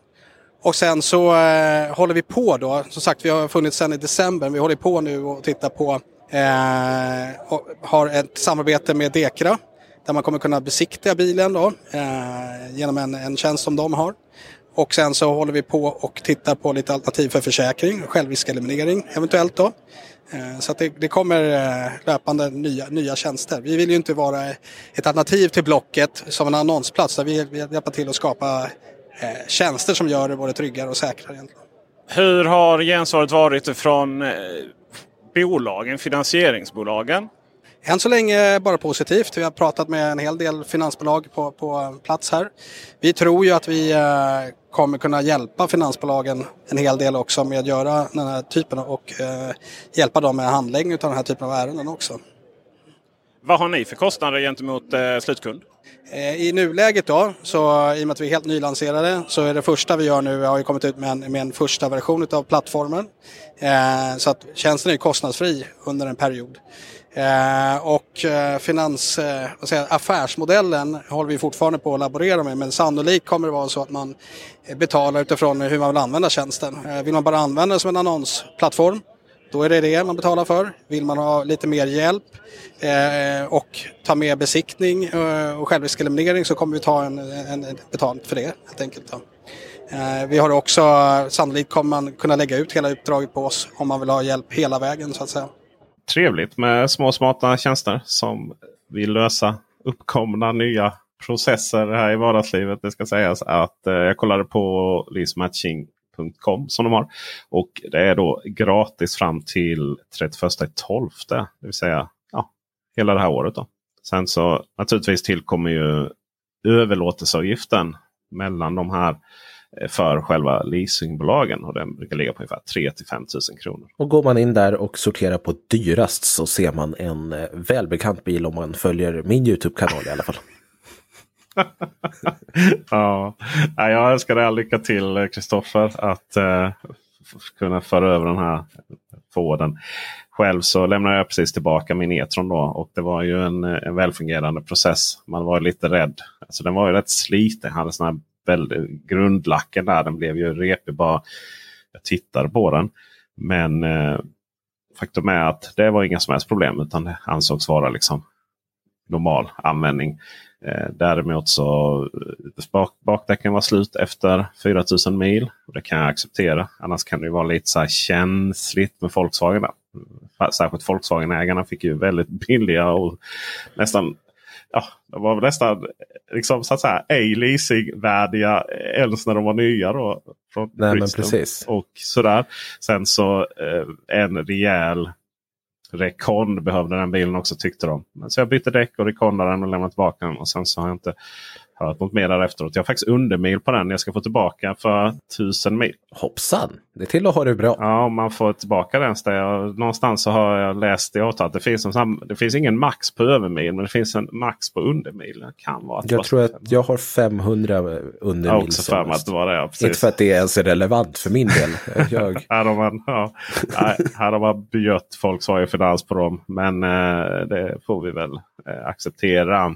Och sen så eh, håller vi på då, som sagt vi har funnits sedan i december, vi håller på nu och tittar på eh, och har ett samarbete med Dekra där man kommer kunna besiktiga bilen då, eh, genom en, en tjänst som de har. Och sen så håller vi på och tittar på lite alternativ för försäkring, självriskeliminering eventuellt då. Eh, så det, det, kommer eh, löpande nya, nya tjänster. Vi vill ju inte vara ett alternativ till Blocket som en annonsplats. Där vi vill hjälpa till att skapa eh, tjänster som gör det både tryggare och säkrare. Egentligen. Hur har gensvaret varit från bolagen, finansieringsbolagen? Än så länge bara positivt. Vi har pratat med en hel del finansbolag på, på plats här. Vi tror ju att vi kommer kunna hjälpa finansbolagen en hel del också med att göra den här typen av, och eh, hjälpa dem med handläggning av den här typen av ärenden också. Vad har ni för kostnader gentemot eh, slutkund? Eh, I nuläget då, så i och med att vi är helt nylanserade, så är det första vi gör nu, vi har ju kommit ut med en, med en första version av plattformen. Eh, så att tjänsten är kostnadsfri under en period. Eh, och eh, finans, eh, affärsmodellen håller vi fortfarande på att laborera med men sannolikt kommer det vara så att man betalar utifrån hur man vill använda tjänsten. Eh, vill man bara använda den som en annonsplattform då är det det man betalar för. Vill man ha lite mer hjälp eh, och ta med besiktning eh, och självriskeliminering så kommer vi ta en, en, en betalt för det helt enkelt. Eh, vi har också, eh, sannolikt kommer man kunna lägga ut hela uppdraget på oss om man vill ha hjälp hela vägen så att säga. Trevligt med små smarta tjänster som vill lösa uppkomna nya processer här i vardagslivet. Det ska sägas att eh, jag kollade på leasmatching.com som de har. Och det är då gratis fram till 31.12. Det vill säga ja, hela det här året. Då. Sen så naturligtvis tillkommer ju överlåtelseavgiften mellan de här eh, för själva leasingbolagen. Och den brukar ligga på ungefär 3 till 5 000 kronor. Och går man in där och sorterar på dyrast så ser man en eh, välbekant bil om man följer min Youtube-kanal i alla fall. ja, jag önskar dig all lycka till Kristoffer att uh, kunna föra över den här Forden. Själv så lämnade jag precis tillbaka min E-tron då och det var ju en, en välfungerande process. Man var lite rädd. Alltså den var ju rätt sliten. hade sån väldigt, grundlacken där. Den blev ju repig bara jag tittade på den. Men eh, faktum är att det var inga som helst problem utan det ansågs vara liksom normal användning. Eh, däremot så eh, bak, bakdäcken var slut efter 4000 mil. Och det kan jag acceptera. Annars kan det vara lite så känsligt med Volkswagen. Där. Särskilt Volkswagen-ägarna fick ju väldigt billiga och nästan ja, de var nästan liksom, så att säga, ej leasingvärdiga ens när de var nya. Då, från Nej, men precis. Och sådär. Sen så eh, en rejäl Recon behövde den bilen också tyckte de. Så jag bytte däck och rekondade den och lämnade tillbaka den. Och sen så har jag inte hört något mer där efteråt. Jag har faktiskt undermil på den. Jag ska få tillbaka för tusen mil. Hoppsan! Det är till att ha det bra. Ja, om man får tillbaka den. Jag, någonstans så har jag läst i avtalet. Det finns, en, det finns ingen max på övermil men det finns en max på undermil. Det kan vara jag tror att jag har 500 undermil. Jag också för mig att det var det. Ja, Inte för att det ens är relevant för min del. Jag... här, har man, ja, här har man bjött folk som har finans på dem. Men eh, det får vi väl eh, acceptera.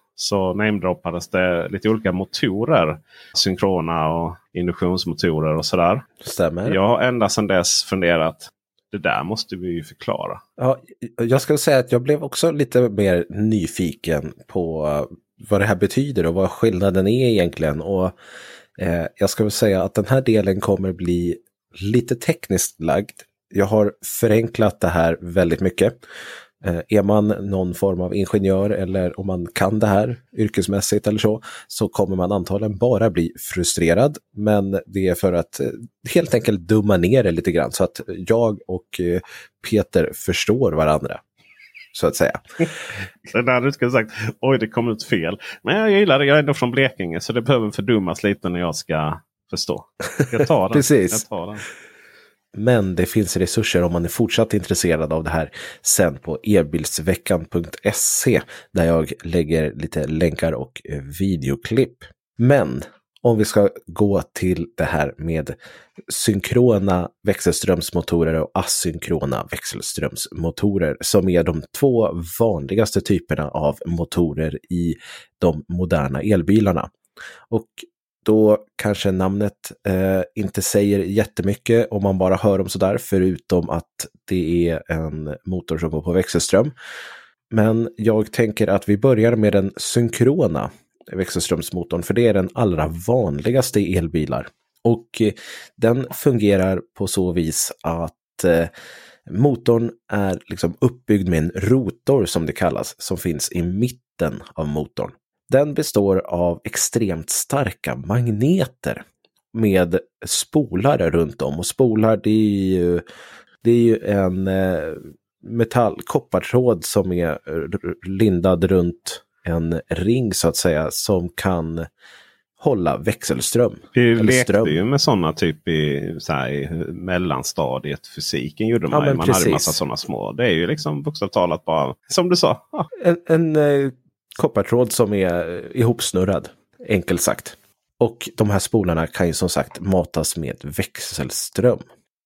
så namedroppades det lite olika motorer. Synkrona och induktionsmotorer och sådär. Stämmer. Jag har ända sedan dess funderat. Det där måste vi ju förklara. Ja, jag ska säga att jag blev också lite mer nyfiken på vad det här betyder och vad skillnaden är egentligen. Och eh, jag ska väl säga att den här delen kommer bli lite tekniskt lagd. Jag har förenklat det här väldigt mycket. Eh, är man någon form av ingenjör eller om man kan det här yrkesmässigt eller så, så kommer man antagligen bara bli frustrerad. Men det är för att eh, helt enkelt dumma ner det lite grann så att jag och eh, Peter förstår varandra. Så att säga. det där du skulle sagt, oj det kom ut fel. Men jag gillar det, jag är ändå från Blekinge så det behöver fördummas lite när jag ska förstå. Jag tar den. Precis. Jag tar den. Men det finns resurser om man är fortsatt intresserad av det här sen på elbilsveckan.se där jag lägger lite länkar och eh, videoklipp. Men om vi ska gå till det här med synkrona växelströmsmotorer och asynkrona växelströmsmotorer som är de två vanligaste typerna av motorer i de moderna elbilarna. Och då kanske namnet eh, inte säger jättemycket om man bara hör dem sådär, förutom att det är en motor som går på växelström. Men jag tänker att vi börjar med den synkrona växelströmsmotorn, för det är den allra vanligaste i elbilar. Och eh, den fungerar på så vis att eh, motorn är liksom uppbyggd med en rotor som det kallas, som finns i mitten av motorn. Den består av extremt starka magneter med spolare runt om. Och spolar det är ju, det är ju en eh, metall, koppartråd som är lindad runt en ring så att säga som kan hålla växelström. Vi lekte ström. ju med sådana typ i, så här, i mellanstadiet. Fysiken gjorde man. Ja, man precis. hade massa sådana små. Det är ju liksom bokstavligt talat bara som du sa. Ja. En, en eh, koppartråd som är ihopsnurrad, enkelt sagt. Och de här spolarna kan ju som sagt matas med växelström.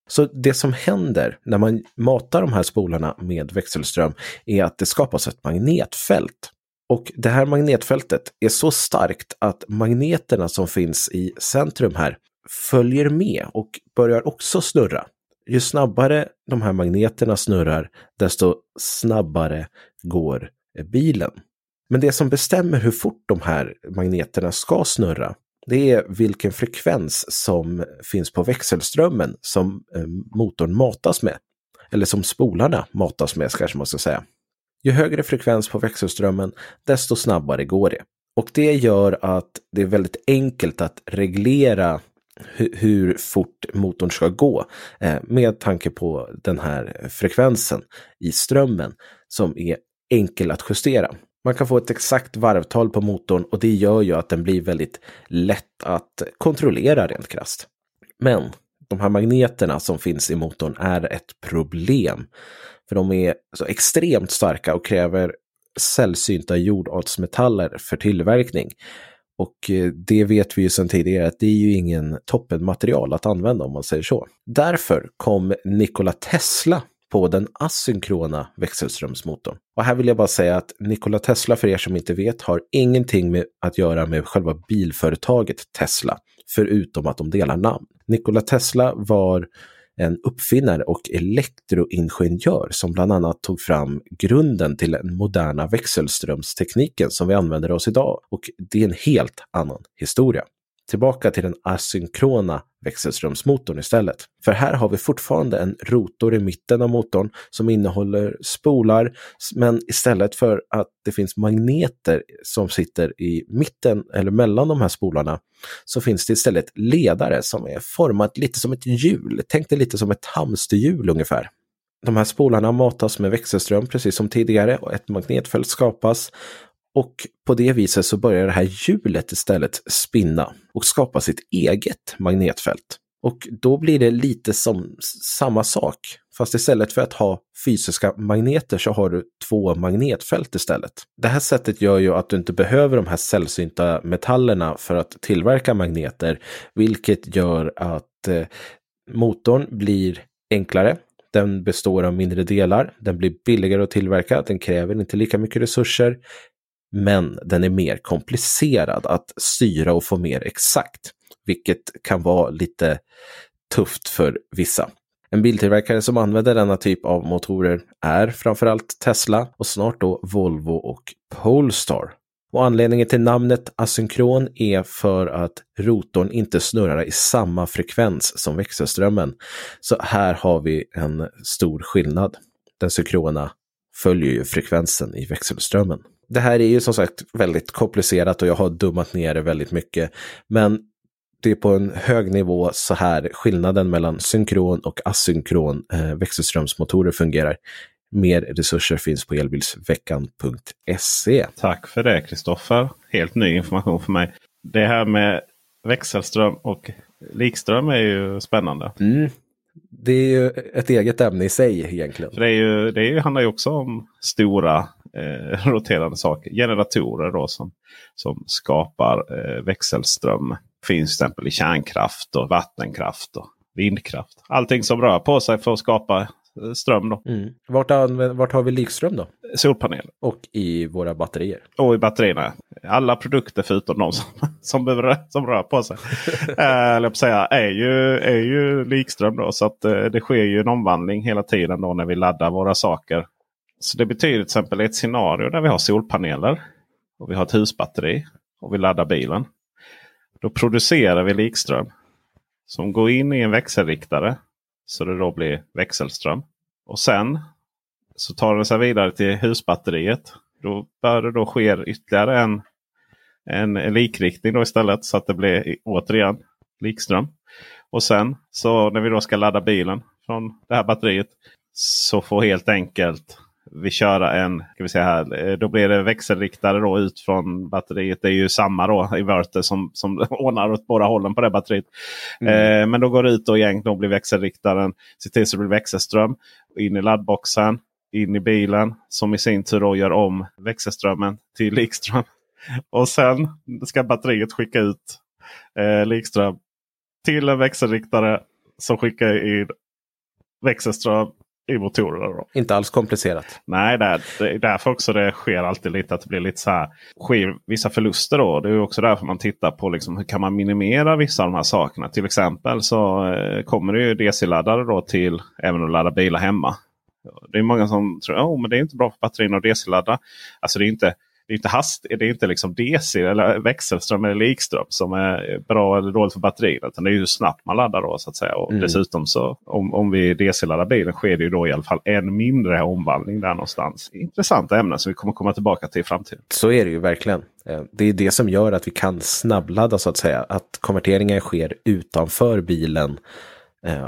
Så det som händer när man matar de här spolarna med växelström är att det skapas ett magnetfält. Och det här magnetfältet är så starkt att magneterna som finns i centrum här följer med och börjar också snurra. Ju snabbare de här magneterna snurrar, desto snabbare går bilen. Men det som bestämmer hur fort de här magneterna ska snurra, det är vilken frekvens som finns på växelströmmen som eh, motorn matas med. Eller som spolarna matas med, kanske man ska säga. Ju högre frekvens på växelströmmen, desto snabbare går det. Och det gör att det är väldigt enkelt att reglera hur fort motorn ska gå eh, med tanke på den här frekvensen i strömmen som är enkel att justera. Man kan få ett exakt varvtal på motorn och det gör ju att den blir väldigt lätt att kontrollera rent krasst. Men de här magneterna som finns i motorn är ett problem. För de är så extremt starka och kräver sällsynta jordartsmetaller för tillverkning. Och eh, det vet vi ju sedan tidigare att det är ju ingen toppenmaterial att använda om man säger så. Därför kom Nikola Tesla på den asynkrona växelströmsmotorn. Och här vill jag bara säga att Nikola Tesla, för er som inte vet, har ingenting med att göra med själva bilföretaget Tesla, förutom att de delar namn. Nikola Tesla var en uppfinnare och elektroingenjör som bland annat tog fram grunden till den moderna växelströmstekniken som vi använder oss idag. Och det är en helt annan historia tillbaka till den asynkrona växelströmsmotorn istället. För här har vi fortfarande en rotor i mitten av motorn som innehåller spolar, men istället för att det finns magneter som sitter i mitten eller mellan de här spolarna så finns det istället ledare som är format lite som ett hjul. Tänk dig lite som ett hamsterhjul ungefär. De här spolarna matas med växelström precis som tidigare och ett magnetfält skapas och på det viset så börjar det här hjulet istället spinna och skapa sitt eget magnetfält. Och då blir det lite som samma sak. Fast istället för att ha fysiska magneter så har du två magnetfält istället. Det här sättet gör ju att du inte behöver de här sällsynta metallerna för att tillverka magneter, vilket gör att eh, motorn blir enklare. Den består av mindre delar, den blir billigare att tillverka, den kräver inte lika mycket resurser, men den är mer komplicerad att styra och få mer exakt, vilket kan vara lite tufft för vissa. En biltillverkare som använder denna typ av motorer är framförallt Tesla och snart då Volvo och Polestar. Och anledningen till namnet asynkron är för att rotorn inte snurrar i samma frekvens som växelströmmen. Så här har vi en stor skillnad. Den synkrona följer ju frekvensen i växelströmmen. Det här är ju som sagt väldigt komplicerat och jag har dummat ner det väldigt mycket. Men det är på en hög nivå så här skillnaden mellan synkron och asynkron eh, växelströmsmotorer fungerar. Mer resurser finns på elbilsveckan.se. Tack för det Kristoffer. Helt ny information för mig. Det här med växelström och likström är ju spännande. Mm. Det är ju ett eget ämne i sig egentligen. För det, är ju, det handlar ju också om stora eh, roterande saker. Generatorer då som, som skapar eh, växelström. Finns till exempel i kärnkraft och vattenkraft och vindkraft. Allting som rör på sig för att skapa ström. Då. Mm. Vart, vart har vi likström då? Solpaneler. Och i våra batterier? Och i batterierna. Alla produkter förutom de som, som, behöver, som rör på sig. äh, säga, är, ju, är ju likström. Då, så att, äh, det sker ju en omvandling hela tiden då när vi laddar våra saker. Så det betyder till exempel ett scenario där vi har solpaneler. Och vi har ett husbatteri. Och vi laddar bilen. Då producerar vi likström. Som går in i en växelriktare så det då blir växelström. Och sen så tar den sig vidare till husbatteriet. Då bör det då ske ytterligare en, en, likriktning då istället så att det blir återigen likström. Och sen så när vi då ska ladda bilen från det här batteriet så får helt enkelt vi köra en, ska vi säga här, eh, då blir det växelriktare då ut från batteriet. Det är ju samma då inverter som, som ordnar åt båda hållen på det batteriet. Mm. Eh, men då går det ut och igen, då blir växelriktaren, se till så det blir växelström. In i laddboxen, in i bilen som i sin tur då gör om växelströmmen till likström. Och sen ska batteriet skicka ut eh, likström till en växelriktare som skickar in växelström i motorerna. Då. Inte alls komplicerat. Nej, det är, därför också det sker alltid lite att det blir lite så här. Sker vissa förluster då. Det är också därför man tittar på liksom, hur kan man minimera vissa av de här sakerna. Till exempel så eh, kommer det ju DC-laddare då till även att ladda bilar hemma. Det är många som tror att oh, det är inte bra för batterierna att DC-ladda. Alltså det är inte det är inte, hast, det är inte liksom DC eller växelström eller likström som är bra eller dåligt för batterierna. Utan det är hur snabbt man laddar då så att säga. Och mm. Dessutom så om, om vi DC-laddar bilen sker det ju då i alla fall en mindre omvandling där någonstans. Intressanta ämnen som vi kommer komma tillbaka till i framtiden. Så är det ju verkligen. Eh, det är det som gör att vi kan snabbladda så att säga. Att konverteringen sker utanför bilen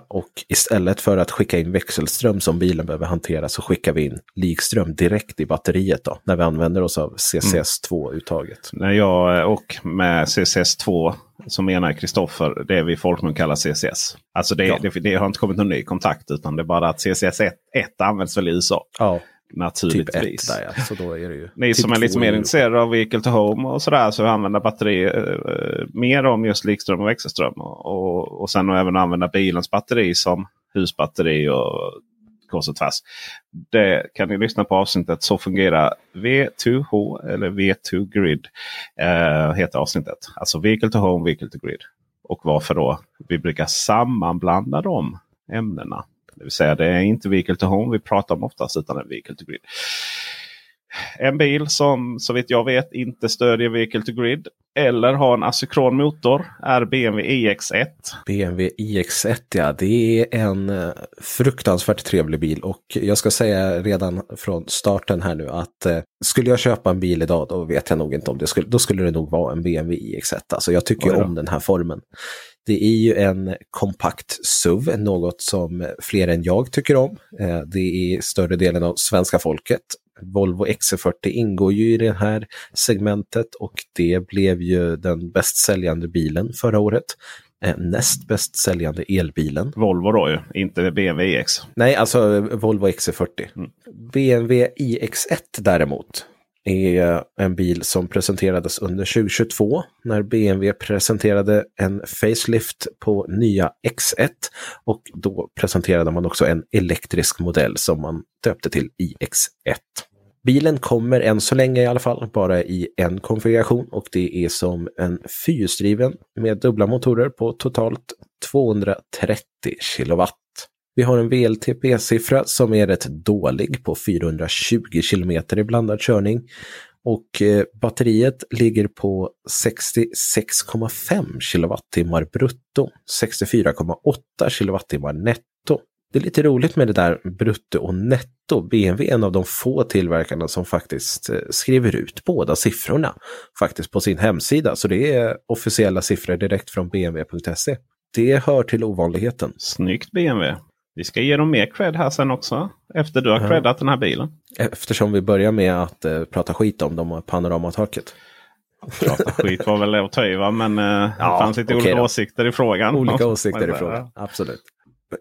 och istället för att skicka in växelström som bilen behöver hantera så skickar vi in likström direkt i batteriet då, när vi använder oss av CCS2-uttaget. När jag eh, och med CCS2 så menar Kristoffer det vi folkmun kallar CCS. Alltså det, ja. det, det, har inte kommit någon ny kontakt utan det är bara att CCS1 används väl i USA. Ja. Naturligtvis. Typ 1 där, ja. så då är det ju Ni typ som är lite mer intresserade av Vehicle to Home och sådär så använder batteri eh, mer om just likström och växelström. Och, och, och sen även använda bilens batteri som husbatteri och kors och tvärs. Det kan ni lyssna på avsnittet Så fungerar V2H eller V2 Grid. Eh, heter avsnittet. Alltså Vehicle to Home, Vehicle to Grid. Och varför då? Vi brukar sammanblanda de ämnena. Det vill säga det är inte vehicle to home vi pratar om oftast utan en vehicle to grid. En bil som så vitt jag vet inte stödjer vehicle to grid eller har en asynkron motor är BMW iX1. BMW iX1 ja, det är en eh, fruktansvärt trevlig bil och jag ska säga redan från starten här nu att eh, skulle jag köpa en bil idag då vet jag nog inte om det skulle, då skulle det nog vara en BMW iX1. Alltså jag tycker om den här formen. Det är ju en kompakt SUV, något som fler än jag tycker om. Eh, det är större delen av svenska folket. Volvo XC40 ingår ju i det här segmentet och det blev ju den bäst säljande bilen förra året. Eh, näst bäst säljande elbilen. Volvo då ju, inte BMW iX. Nej, alltså Volvo XC40. Mm. BMW iX1 däremot är en bil som presenterades under 2022 när BMW presenterade en facelift på nya X1 och då presenterade man också en elektrisk modell som man döpte till iX1. Bilen kommer än så länge i alla fall bara i en konfiguration och det är som en fyrhjulsdriven med dubbla motorer på totalt 230 kilowatt. Vi har en VLTP-siffra som är rätt dålig på 420 kilometer i blandad körning. Och eh, batteriet ligger på 66,5 kilowattimmar brutto, 64,8 kilowattimmar netto. Det är lite roligt med det där brutto och netto. BMW är en av de få tillverkarna som faktiskt eh, skriver ut båda siffrorna faktiskt på sin hemsida. Så det är officiella siffror direkt från bmw.se. Det hör till ovanligheten. Snyggt BMW! Vi ska ge dem mer cred här sen också. Efter du har ja. creddat den här bilen. Eftersom vi börjar med att uh, prata skit om dem och panoramataket. Prata skit var väl att ta i va? Men uh, ja, det fanns lite okay olika då. åsikter i frågan. Olika åsikter i frågan, absolut.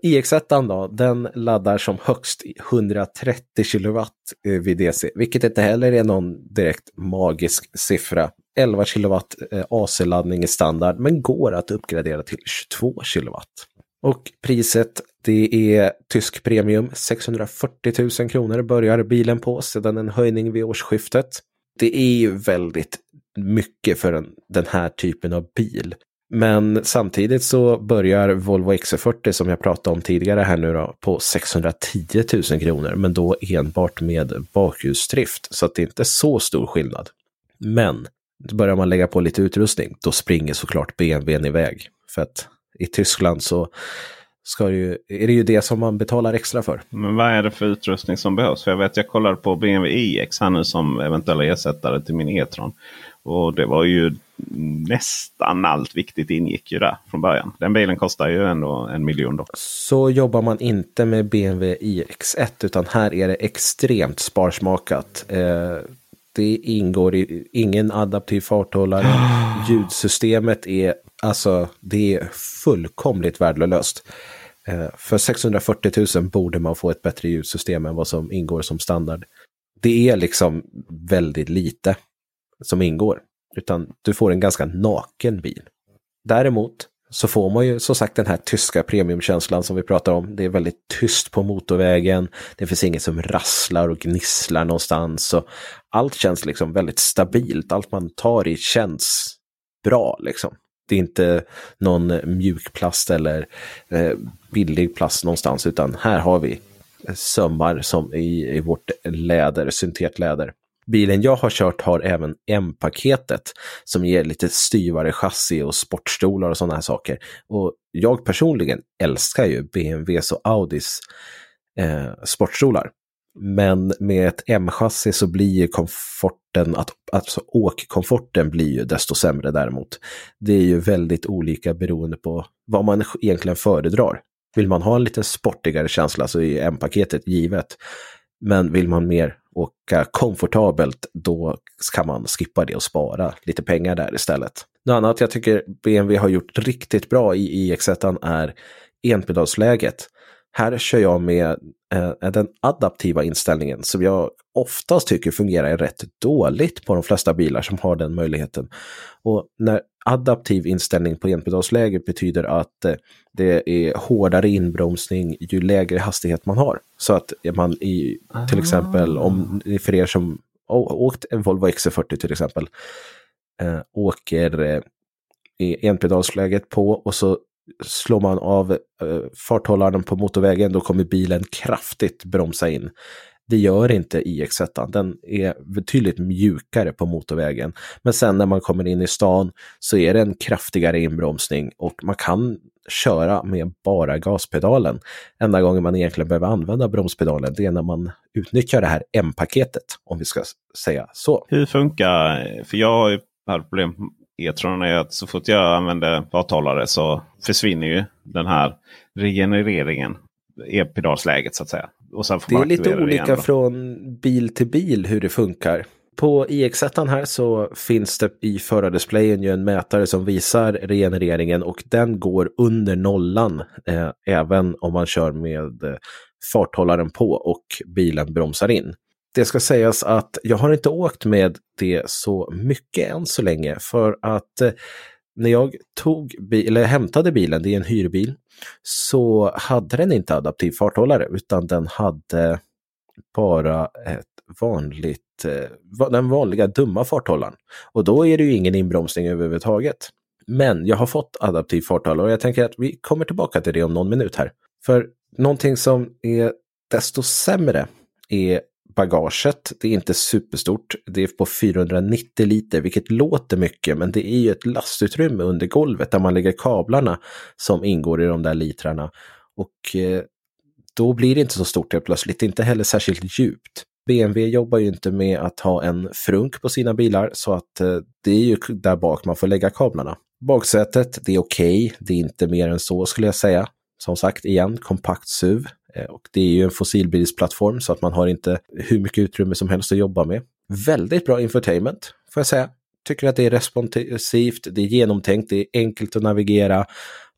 iX1 då, den laddar som högst 130 kilowatt eh, vid DC, vilket inte heller är någon direkt magisk siffra. 11 kilowatt AC-laddning är standard, men går att uppgradera till 22 kilowatt. Och priset det är tysk premium, 640 000 kronor börjar bilen på sedan en höjning vid årsskiftet. Det är ju väldigt mycket för en, den här typen av bil. Men samtidigt så börjar Volvo XC40 som jag pratade om tidigare här nu då på 610 000 kronor, men då enbart med bakhjulsdrift. Så att det är inte så stor skillnad. Men börjar man lägga på lite utrustning, då springer såklart BMWn iväg. För att i Tyskland så ska ju, är det ju det som man betalar extra för. Men vad är det för utrustning som behövs? För jag vet jag kollar på BMW iX här nu som eventuella ersättare till min E-tron. Och det var ju nästan allt viktigt ingick ju där från början. Den bilen kostar ju ändå en miljon. Då. Så jobbar man inte med BMW iX1 utan här är det extremt sparsmakat. Eh, det ingår i ingen adaptiv farthållare. Ljudsystemet är alltså det är fullkomligt värdelöst. Eh, för 640 000 borde man få ett bättre ljudsystem än vad som ingår som standard. Det är liksom väldigt lite som ingår, utan du får en ganska naken bil. Däremot så får man ju som sagt den här tyska premiumkänslan som vi pratar om. Det är väldigt tyst på motorvägen. Det finns inget som rasslar och gnisslar någonstans. Och allt känns liksom väldigt stabilt. Allt man tar i känns bra liksom. Det är inte någon eh, mjukplast eller eh, billig plast någonstans, utan här har vi eh, sömmar som i, i vårt läder, syntetläder. Bilen jag har kört har även M-paketet som ger lite styvare chassi och sportstolar och sådana här saker. Och jag personligen älskar ju BMWs och Audis eh, sportstolar. Men med ett M-chassi så blir ju komforten, att, alltså åkkomforten blir ju desto sämre däremot. Det är ju väldigt olika beroende på vad man egentligen föredrar. Vill man ha en lite sportigare känsla så är M-paketet givet. Men vill man mer åka komfortabelt, då kan man skippa det och spara lite pengar där istället. Något annat jag tycker BMW har gjort riktigt bra i iX1 är enpedalsläget. Här kör jag med eh, den adaptiva inställningen som jag oftast tycker fungerar rätt dåligt på de flesta bilar som har den möjligheten. Och när adaptiv inställning på enpedalsläge betyder att eh, det är hårdare inbromsning ju lägre hastighet man har. Så att man i till exempel, om för er som åkt en Volvo XC40 till exempel, äh, åker i enpedalsläget på och så slår man av eh, farthållaren på motorvägen då kommer bilen kraftigt bromsa in. Det gör inte iX1. Den är betydligt mjukare på motorvägen. Men sen när man kommer in i stan så är det en kraftigare inbromsning och man kan köra med bara gaspedalen. Enda gången man egentligen behöver använda bromspedalen det är när man utnyttjar det här M-paketet, om vi ska säga så. Hur funkar, för jag har ju haft problem E-tron är att så fort jag använder farthållare så försvinner ju den här regenereringen. E-pedalsläget så att säga. Det är lite olika från bil till bil hur det funkar. På iX1 här så finns det i förardisplayen ju en mätare som visar regenereringen och den går under nollan eh, även om man kör med eh, farthållaren på och bilen bromsar in. Det ska sägas att jag har inte åkt med det så mycket än så länge för att eh, när jag tog bil eller hämtade bilen, det är en hyrbil, så hade den inte adaptiv farthållare utan den hade bara ett vanligt, eh, den vanliga dumma farthållaren. Och då är det ju ingen inbromsning överhuvudtaget. Men jag har fått adaptiv farthållare och jag tänker att vi kommer tillbaka till det om någon minut här. För någonting som är desto sämre är bagaget. Det är inte superstort. Det är på 490 liter, vilket låter mycket, men det är ju ett lastutrymme under golvet där man lägger kablarna som ingår i de där litrarna. Och eh, då blir det inte så stort helt plötsligt, inte heller särskilt djupt. BMW jobbar ju inte med att ha en frunk på sina bilar så att eh, det är ju där bak man får lägga kablarna. Baksätet, det är okej, okay. det är inte mer än så skulle jag säga. Som sagt, igen, kompakt SUV. Eh, och det är ju en fossilbilsplattform så att man har inte hur mycket utrymme som helst att jobba med. Väldigt bra infotainment, får jag säga. Tycker att det är responsivt, det är genomtänkt, det är enkelt att navigera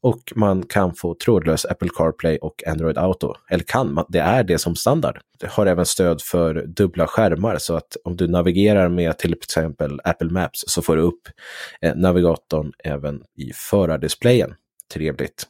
och man kan få trådlös Apple CarPlay och Android Auto. Eller kan, det är det som standard. Det har även stöd för dubbla skärmar så att om du navigerar med till exempel Apple Maps så får du upp eh, navigatorn även i förardisplayen. Trevligt.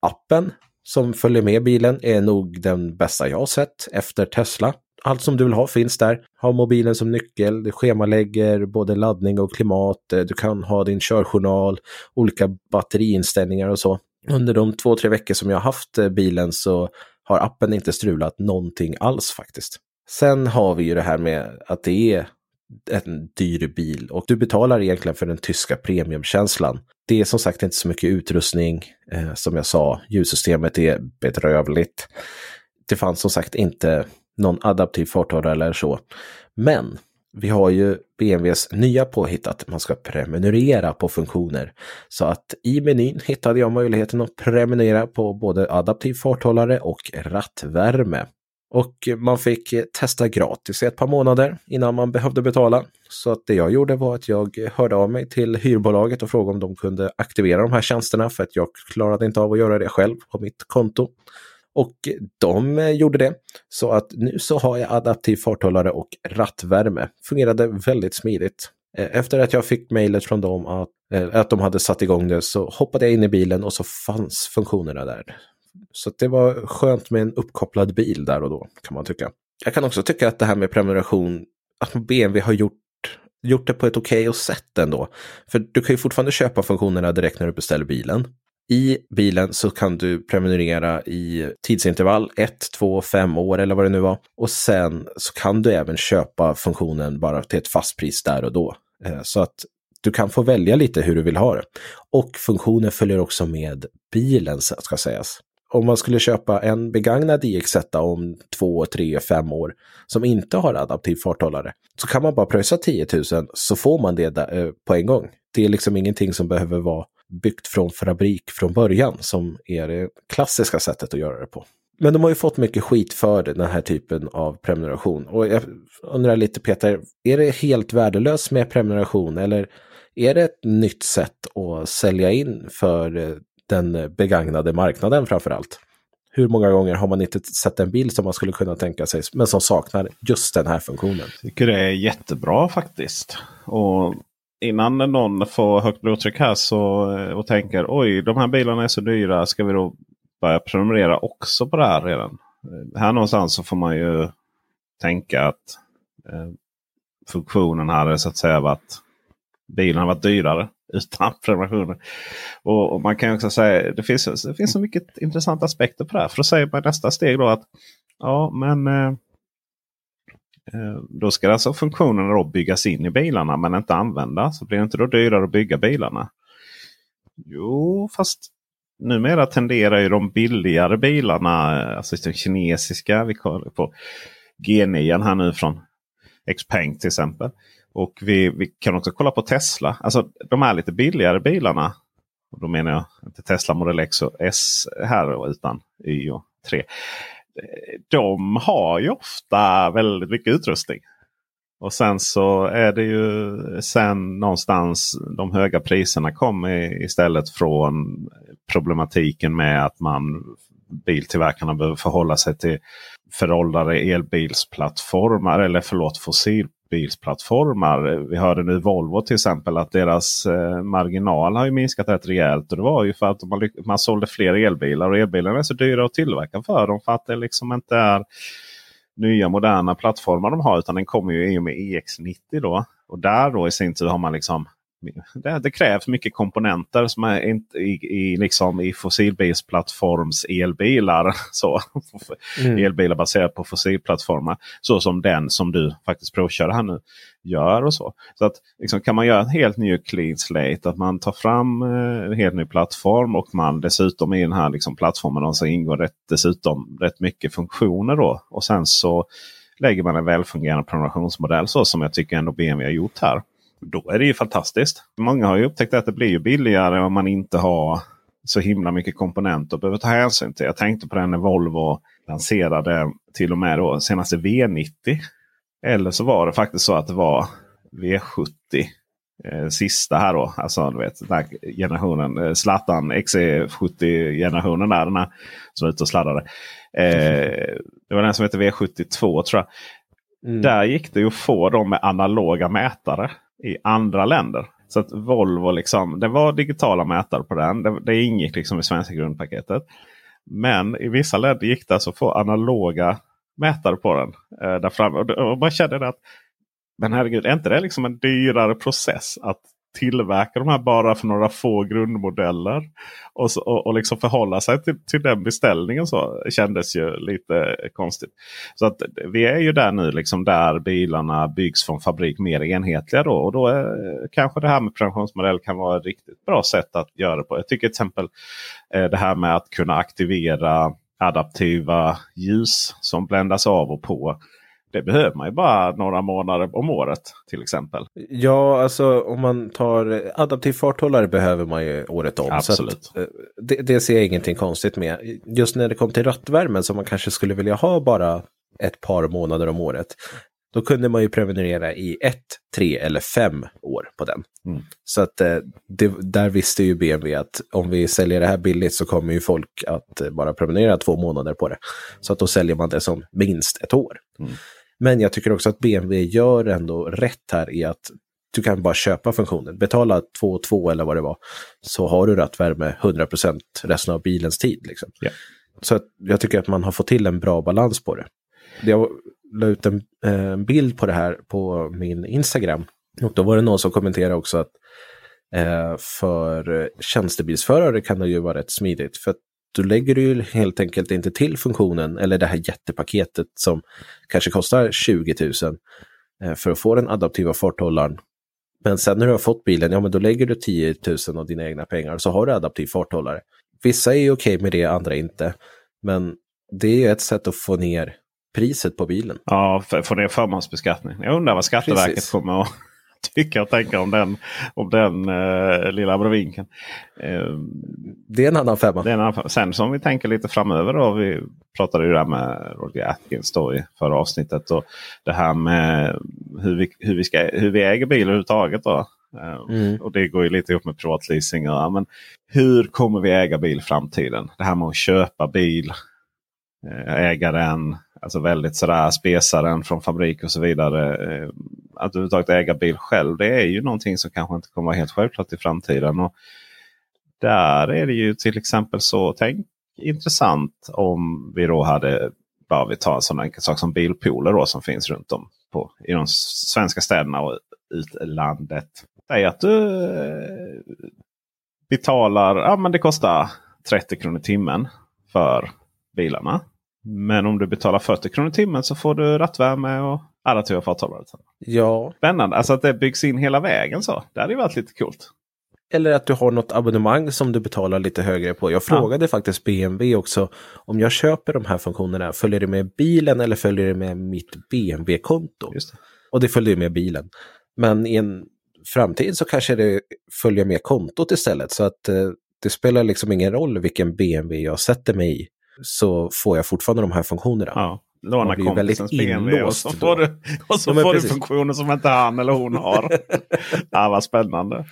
Appen som följer med bilen är nog den bästa jag har sett efter Tesla. Allt som du vill ha finns där. Ha mobilen som nyckel, du schemalägger både laddning och klimat, eh, du kan ha din körjournal, olika batteriinställningar och så. Under de två, tre veckor som jag har haft eh, bilen så har appen inte strulat någonting alls faktiskt. Sen har vi ju det här med att det är en dyr bil och du betalar egentligen för den tyska premiumkänslan. Det är som sagt inte så mycket utrustning. Eh, som jag sa, ljussystemet är bedrövligt. Det fanns som sagt inte någon adaptiv farthållare eller så. Men vi har ju BMWs nya påhitt att man ska prenumerera på funktioner. Så att i menyn hittade jag möjligheten att prenumerera på både adaptiv farthållare och rattvärme. Och man fick testa gratis i ett par månader innan man behövde betala. Så att det jag gjorde var att jag hörde av mig till hyrbolaget och frågade om de kunde aktivera de här tjänsterna för att jag klarade inte av att göra det själv på mitt konto. Och de gjorde det. Så att nu så har jag adaptiv farthållare och rattvärme. Fungerade väldigt smidigt. Eh, efter att jag fick mejlet från dem att, eh, att de hade satt igång det så hoppade jag in i bilen och så fanns funktionerna där. Så det var skönt med en uppkopplad bil där och då kan man tycka. Jag kan också tycka att det här med prenumeration, att BMW har gjort gjort det på ett okej okay sätt ändå. För du kan ju fortfarande köpa funktionerna direkt när du beställer bilen. I bilen så kan du prenumerera i tidsintervall 1, 2, 5 år eller vad det nu var. Och sen så kan du även köpa funktionen bara till ett fast pris där och då. Eh, så att du kan få välja lite hur du vill ha det. Och funktionen följer också med bilen ska sägas. Om man skulle köpa en begagnad IXZ om 2, 3, 5 år som inte har adaptiv farthållare så kan man bara pröjsa 10 000 så får man det där, eh, på en gång. Det är liksom ingenting som behöver vara byggt från fabrik från början som är det klassiska sättet att göra det på. Men de har ju fått mycket skit för den här typen av prenumeration. Och jag undrar lite Peter, är det helt värdelöst med prenumeration eller är det ett nytt sätt att sälja in för eh, den begagnade marknaden framför allt? Hur många gånger har man inte sett en bil som man skulle kunna tänka sig men som saknar just den här funktionen? Jag tycker det är jättebra faktiskt. Och innan någon får högt blodtryck här så, eh, och tänker oj de här bilarna är så dyra. Ska vi då börja prenumerera också på det här redan? Eh, här någonstans så får man ju tänka att eh, funktionen hade så att säga varit bilen har varit dyrare utan prenumerationer. Och, och, man kan också säga det finns, det finns så mycket intressanta aspekter på det här. För då säger man nästa steg då att ja men eh, eh då ska alltså funktionerna då byggas in i bilarna men inte användas. Så blir det inte då dyrare att bygga bilarna? Jo, fast numera tenderar ju de billigare bilarna, eh, alltså de kinesiska, vi kollar på G9 här nu från Xpeng till exempel. Och vi, vi kan också kolla på Tesla. Alltså de här lite billigare bilarna. Och då menar jag inte Tesla Model X och S här utan Y och 3 de har ju ofta väldigt mycket utrustning. Och sen så är det ju sen någonstans de höga priserna kommer istället från problematiken med att man biltillverkarna behöver förhålla sig till föråldrade elbilsplattformar eller förlåt fossilbilsplattformar. Vi hörde nu Volvo till exempel att deras eh, marginal har ju minskat rätt rejält. Och det var ju för att man, man sålde fler elbilar och elbilarna är så dyra att tillverka för dem. För att det liksom inte är nya moderna plattformar de har. Utan den kommer ju i och med EX90 då. Och där då i sin tur har man liksom det, det, krävs mycket komponenter som är inte i, i, liksom i fossilbilsplattforms elbilar. Så, mm. Elbilar baserade på fossilplattformar. Så som den som du faktiskt provkör här nu gör. och Så Så att liksom, kan man göra en helt ny clean slate. Att man tar fram eh, en helt ny plattform och man dessutom i den här liksom, plattformen så ingår rätt, dessutom rätt mycket funktioner. då Och sen så lägger man en välfungerande prenumerationsmodell så som jag tycker ändå BMW har gjort här. Då är det ju fantastiskt. Många har ju upptäckt att det blir ju billigare om man inte har så himla mycket komponenter att behöva ta hänsyn till. Jag tänkte på det när Volvo lanserade till och med då senaste V90. Eller så var det faktiskt så att det var V70. Eh, sista här då. Alltså du vet den här generationen. Eh, Zlatan XC70-generationen där. Den här, som var ute och sladdade. Eh, det var den som hette V72 tror jag. Mm. Där gick det att få dem med analoga mätare i andra länder. Så att Volvo liksom, det var digitala mätare på den. Det, det ingick liksom i svenska grundpaketet. Men i vissa länder gick det alltså att få analoga mätare på den. Eh, där fram. Och, och man kände att men herregud, är inte det liksom en dyrare process att tillverka de här bara för några få grundmodeller. Och, så, och, och liksom förhålla sig till, till den beställningen så kändes ju lite konstigt. Så att vi är ju där nu liksom där bilarna byggs från fabrik mer enhetliga. Då, och då är, kanske det här med prenumerationsmodell kan vara ett riktigt bra sätt att göra det på. Jag tycker till exempel eh, det här med att kunna aktivera adaptiva ljus som bländas av och på. Det behöver man ju bara några månader om året till exempel. Ja, alltså om man tar adaptiv farthållare behöver man ju året om. Absolut. Så att, eh, det, det ser jag ingenting konstigt med. Just när det kom till rattvärmen som man kanske skulle vilja ha bara ett par månader om året. Då kunde man ju prenumerera i ett, tre eller fem år på den. Mm. Så att eh, det, där visste ju BMW att om vi säljer det här billigt så kommer ju folk att bara prenumerera två månader på det. Så att då säljer man det som minst ett år. Mm. Men jag tycker också att BMW gör ändå rätt här i att du kan bara köpa funktionen. Betala 2 2 eller vad det var. Så har du rattvärme 100% resten av bilens tid. Liksom. Yeah. Så jag tycker att man har fått till en bra balans på det. Jag la ut en, eh, en bild på det här på min Instagram. Och då var det någon som kommenterade också att eh, för tjänstebilsförare kan det ju vara rätt smidigt. För att då lägger du ju helt enkelt inte till funktionen eller det här jättepaketet som kanske kostar 20 000 eh, för att få den adaptiva farthållaren. Men sen när du har fått bilen, ja men då lägger du 10 000 av dina egna pengar och så har du adaptiv farthållare. Vissa är ju okej okay med det, andra inte. Men det är ett sätt att få ner priset på bilen. Ja, få ner förmånsbeskattning. Jag undrar vad Skatteverket Precis. kommer att tycka och tänka om den, om den uh, lilla abrovinken. Uh, det är en annan femma. Det är en annan femma. Sen som vi tänker lite framöver. Då, vi pratade ju där med Roger Atkins då i förra avsnittet. Och det här med hur vi, hur vi, ska, hur vi äger bil överhuvudtaget. Då. Uh, mm. Och det går ju lite ihop med privatleasing. Ja, men hur kommer vi äga bil i framtiden? Det här med att köpa bil. Äga den Alltså väldigt sådär spesaren från fabrik och så vidare. Eh, att överhuvudtaget äga bil själv det är ju någonting som kanske inte kommer vara helt självklart i framtiden. Och där är det ju till exempel så tänk intressant om vi då hade, bara vi tar en sån enkel sak som bilpooler då, som finns runt om på, i de svenska städerna och utlandet. Säg att du eh, betalar, ja men det kostar 30 kronor timmen för bilarna. Men om du betalar 40 kronor i timmen så får du rattvärme och adaptiva farthållare. Ja. Spännande. Alltså att det byggs in hela vägen så. Det hade ju varit lite coolt. Eller att du har något abonnemang som du betalar lite högre på. Jag frågade ja. faktiskt BMW också om jag köper de här funktionerna, följer det med bilen eller följer det med mitt BMW-konto? Och det följer med bilen. Men i en framtid så kanske det följer med kontot istället. Så att eh, det spelar liksom ingen roll vilken BMW jag sätter mig i så får jag fortfarande de här funktionerna. Ja. Låna kompisens BMW och så får du, och så ja, får du funktioner som inte han eller hon har. ja, vad spännande.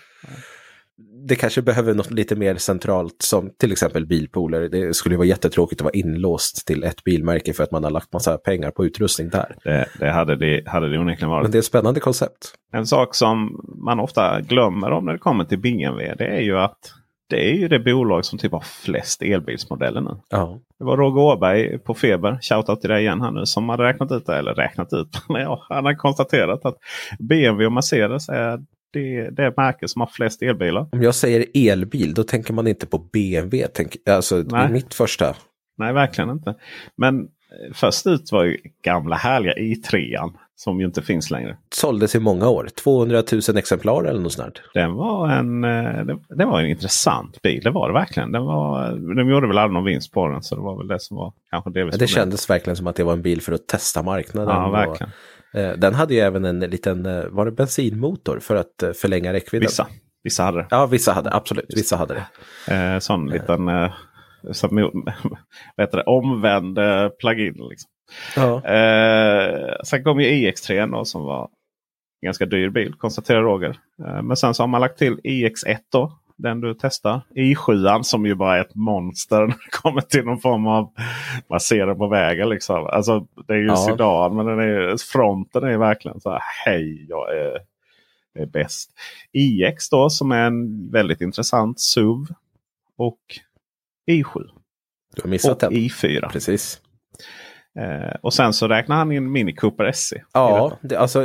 det kanske behöver något lite mer centralt som till exempel bilpooler. Det skulle vara jättetråkigt att vara inlåst till ett bilmärke för att man har lagt massa pengar på utrustning där. Det, det hade det, hade det onekligen varit. Men det är ett spännande koncept. En sak som man ofta glömmer om när det kommer till BMW det är ju att det är ju det bolag som typ har flest elbilsmodeller nu. Ja. Det var Roger Åberg på Feber, shoutout till dig igen här nu, som hade räknat ut det. Eller räknat ut, ja, han har konstaterat att BMW och Mercedes är det, det märke som har flest elbilar. Om jag säger elbil, då tänker man inte på BMW. Tänk, alltså Nej. mitt första. Nej, verkligen inte. Men eh, först ut var ju gamla härliga i3an. Som ju inte finns längre. Såldes i många år. 200 000 exemplar eller något sånt. Den var en, eh, det, det var en intressant bil. Det var det verkligen. Den var, de gjorde väl aldrig någon vinst på den. Så det var väl det som var kanske delvis Det problemet. kändes verkligen som att det var en bil för att testa marknaden. Ja, Och, verkligen. eh, den hade ju även en liten, eh, var det bensinmotor för att eh, förlänga räckvidden? Vissa. Vissa hade det. Ja, vissa hade absolut. Vissa hade det. Eh, sån liten eh, som, vad heter det, omvänd eh, plugin. Liksom. Ja. Eh, sen kom ju iX3 då, som var en ganska dyr bil konstaterar Roger. Eh, men sen så har man lagt till iX1 då. Den du testar. i7 som ju bara är ett monster när det kommer till någon form av... Man ser den på vägen liksom. Alltså det är ju Ja. sedan men den är, fronten är verkligen så här. Hej, jag är, är bäst. iX då som är en väldigt intressant SUV. Och i7. Du har missat Och den. i4. Precis. Eh, och sen så räknar han in Mini Cooper SE. Ja, det, alltså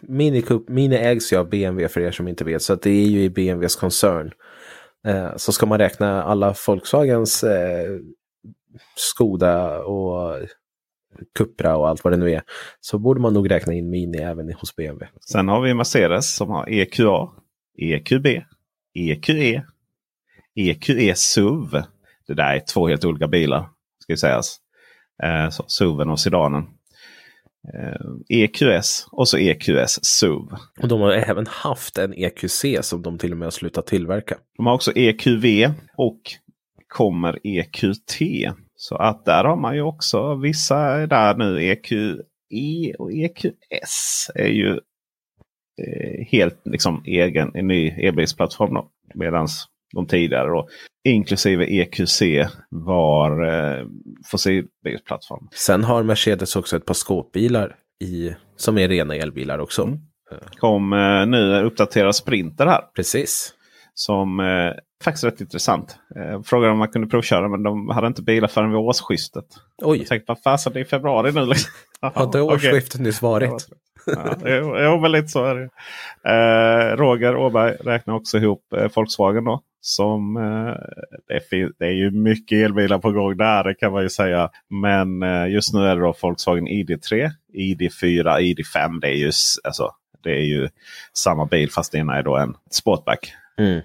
Mini, Cup, Mini ägs ju av BMW för er som inte vet. Så det är ju i BMWs koncern. Eh, så ska man räkna alla Volkswagens eh, Skoda och Cupra och allt vad det nu är. Så borde man nog räkna in Mini även hos BMW. Sen har vi Mercedes som har EQA, EQB, EQE, EQE SUV. Det där är två helt olika bilar. Ska sägas. Eh, så, SUVen och sedanen. Eh, EQS och så EQS SUV. Och de har även haft en EQC som de till och med har slutat tillverka. De har också EQV och kommer EQT. Så att där har man ju också vissa är där nu. EQE och EQS är ju eh, helt liksom egen en ny elbilsplattform. Medan de tidigare då, inklusive EQC var eh, fossilbilsplattform. Sen har Mercedes också ett par skåpbilar i, som är rena elbilar också. Mm. Kom eh, nu uppdaterad Sprinter här. Precis. Som eh, faktiskt rätt intressant. Eh, frågade om man kunde provköra men de hade inte bilar förrän vid årsskiftet. Oj, Jag tänkte, vad fasen det är februari nu. Liksom. har det Okej. årsskiftet nyss varit? Ja, jo, men lite så är det. Eh, Roger Åberg räknar också ihop eh, Volkswagen. Då, som, eh, det, det är ju mycket elbilar på gång där det kan man ju säga. Men eh, just nu är det då Volkswagen ID3, ID4, ID5. Det är ju, alltså, det är ju samma bil fast det ena är då en Sportback. Mm.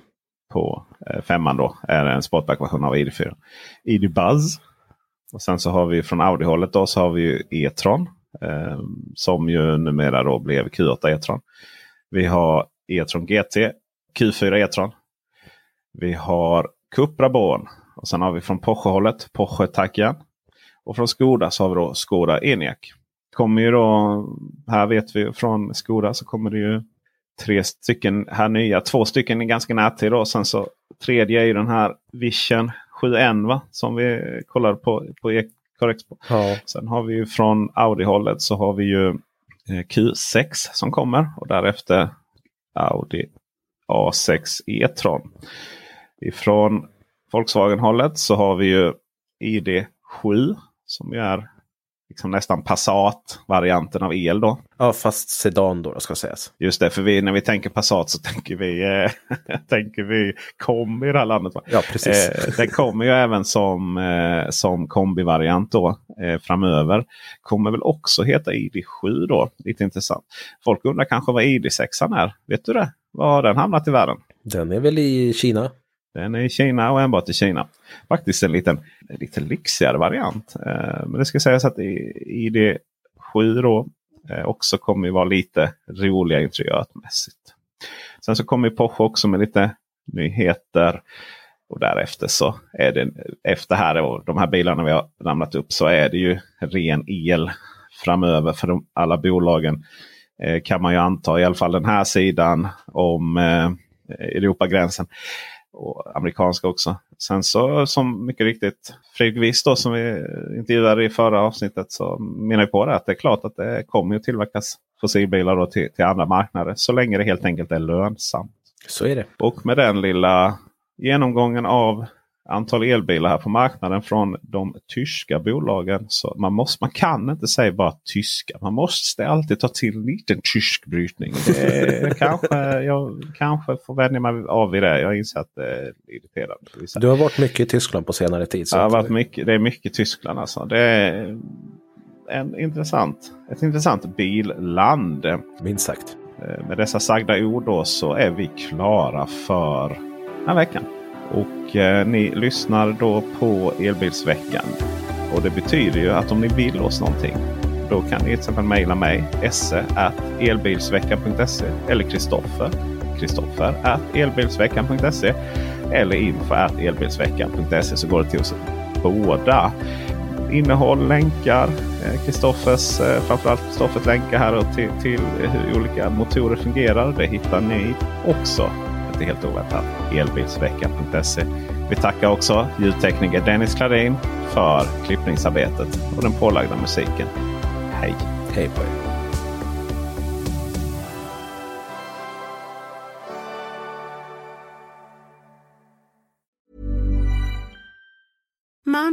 På eh, femman då är det en Sportback-version av ID4. ID Buzz. Och sen så har vi från Audi-hållet då så har vi ju E-tron. Eh, som ju numera då blev Q8 E-tron. Vi har E-tron GT, Q4 E-tron. Vi har Cupra Born. Och sen har vi från Porsche-hållet Porsche Taycan. Och från Skoda så har vi då Skoda Enyaq. Kommer ju då, här vet vi från Skoda så kommer det ju tre stycken här nya. Två stycken i ganska närtid. Då. Sen så tredje är ju den här Vision 7N va? som vi kollade på på e- Ecoexpo. Ja. Sen har vi ju från Audi-hållet så har vi ju eh, Q6 som kommer. Och därefter Audi A6 E-tron. Ifrån Volkswagen-hållet så har vi ju ID7 som är liksom nästan Passat-varianten av el. då. ja, fast sedan då, ska sägas. Just det, för vi, när vi tänker Passat så tänker vi, eh, tänker vi kombi i det här landet. Va? Ja, precis. Eh, den kommer ju även som, eh, som kombivariant då eh, framöver. Kommer väl också heta ID7 då. Lite intressant. Folk undrar kanske vad ID6 är. Vet du det? Var har den hamnat i världen? Den är väl i Kina? Den är i Kina och enbart i Kina. Faktiskt en liten, en lite lyxigare variant. Eh, men det ska sägas att ID7 då eh, också kommer vara lite roliga interiörmässigt. Sen så kommer Porsche också med lite nyheter. Och därefter så är det efter här och de här bilarna vi har ramlat upp så är det ju ren el framöver för de, alla bolagen. Eh, kan man ju anta i alla fall den här sidan om eh, Europagränsen och amerikanska också. Sen så som mycket riktigt Fredrik Wiss då som vi intervjuade i förra avsnittet så menar på det att det är klart att det kommer att tillverkas fossilbilar då till, till andra marknader. Så länge det helt enkelt är lönsamt. Så är det. Och med den lilla genomgången av antal elbilar här på marknaden från de tyska bolagen. Så man, måste, man kan inte säga bara tyska. Man måste alltid ta till en liten tysk brytning. Kanske, jag kanske får vänja mig av vid det. Jag inser att det är irriterande. Du har varit mycket i Tyskland på senare tid. Så jag har varit mycket, det är mycket Tyskland alltså. Det är en intressant, ett intressant billand. Minst sagt. Eh, med dessa sagda ord då så är vi klara för den här veckan. Och eh, ni lyssnar då på Elbilsveckan. Och det betyder ju att om ni vill oss någonting. Då kan ni till exempel mejla mig. esse elbilsveckan.se eller Kristoffer. Kristoffer elbilsveckan.se eller info elbilsveckan.se så går det till oss båda. Innehåll, länkar. Eh, Kristoffers, eh, framförallt Kristoffers länkar här till, till hur olika motorer fungerar. Det hittar ni också inte helt oväntat. Elbilsveckan.se. Vi tackar också ljudtekniker Dennis Klarin för klippningsarbetet och den pålagda musiken. Hej! Hej på er!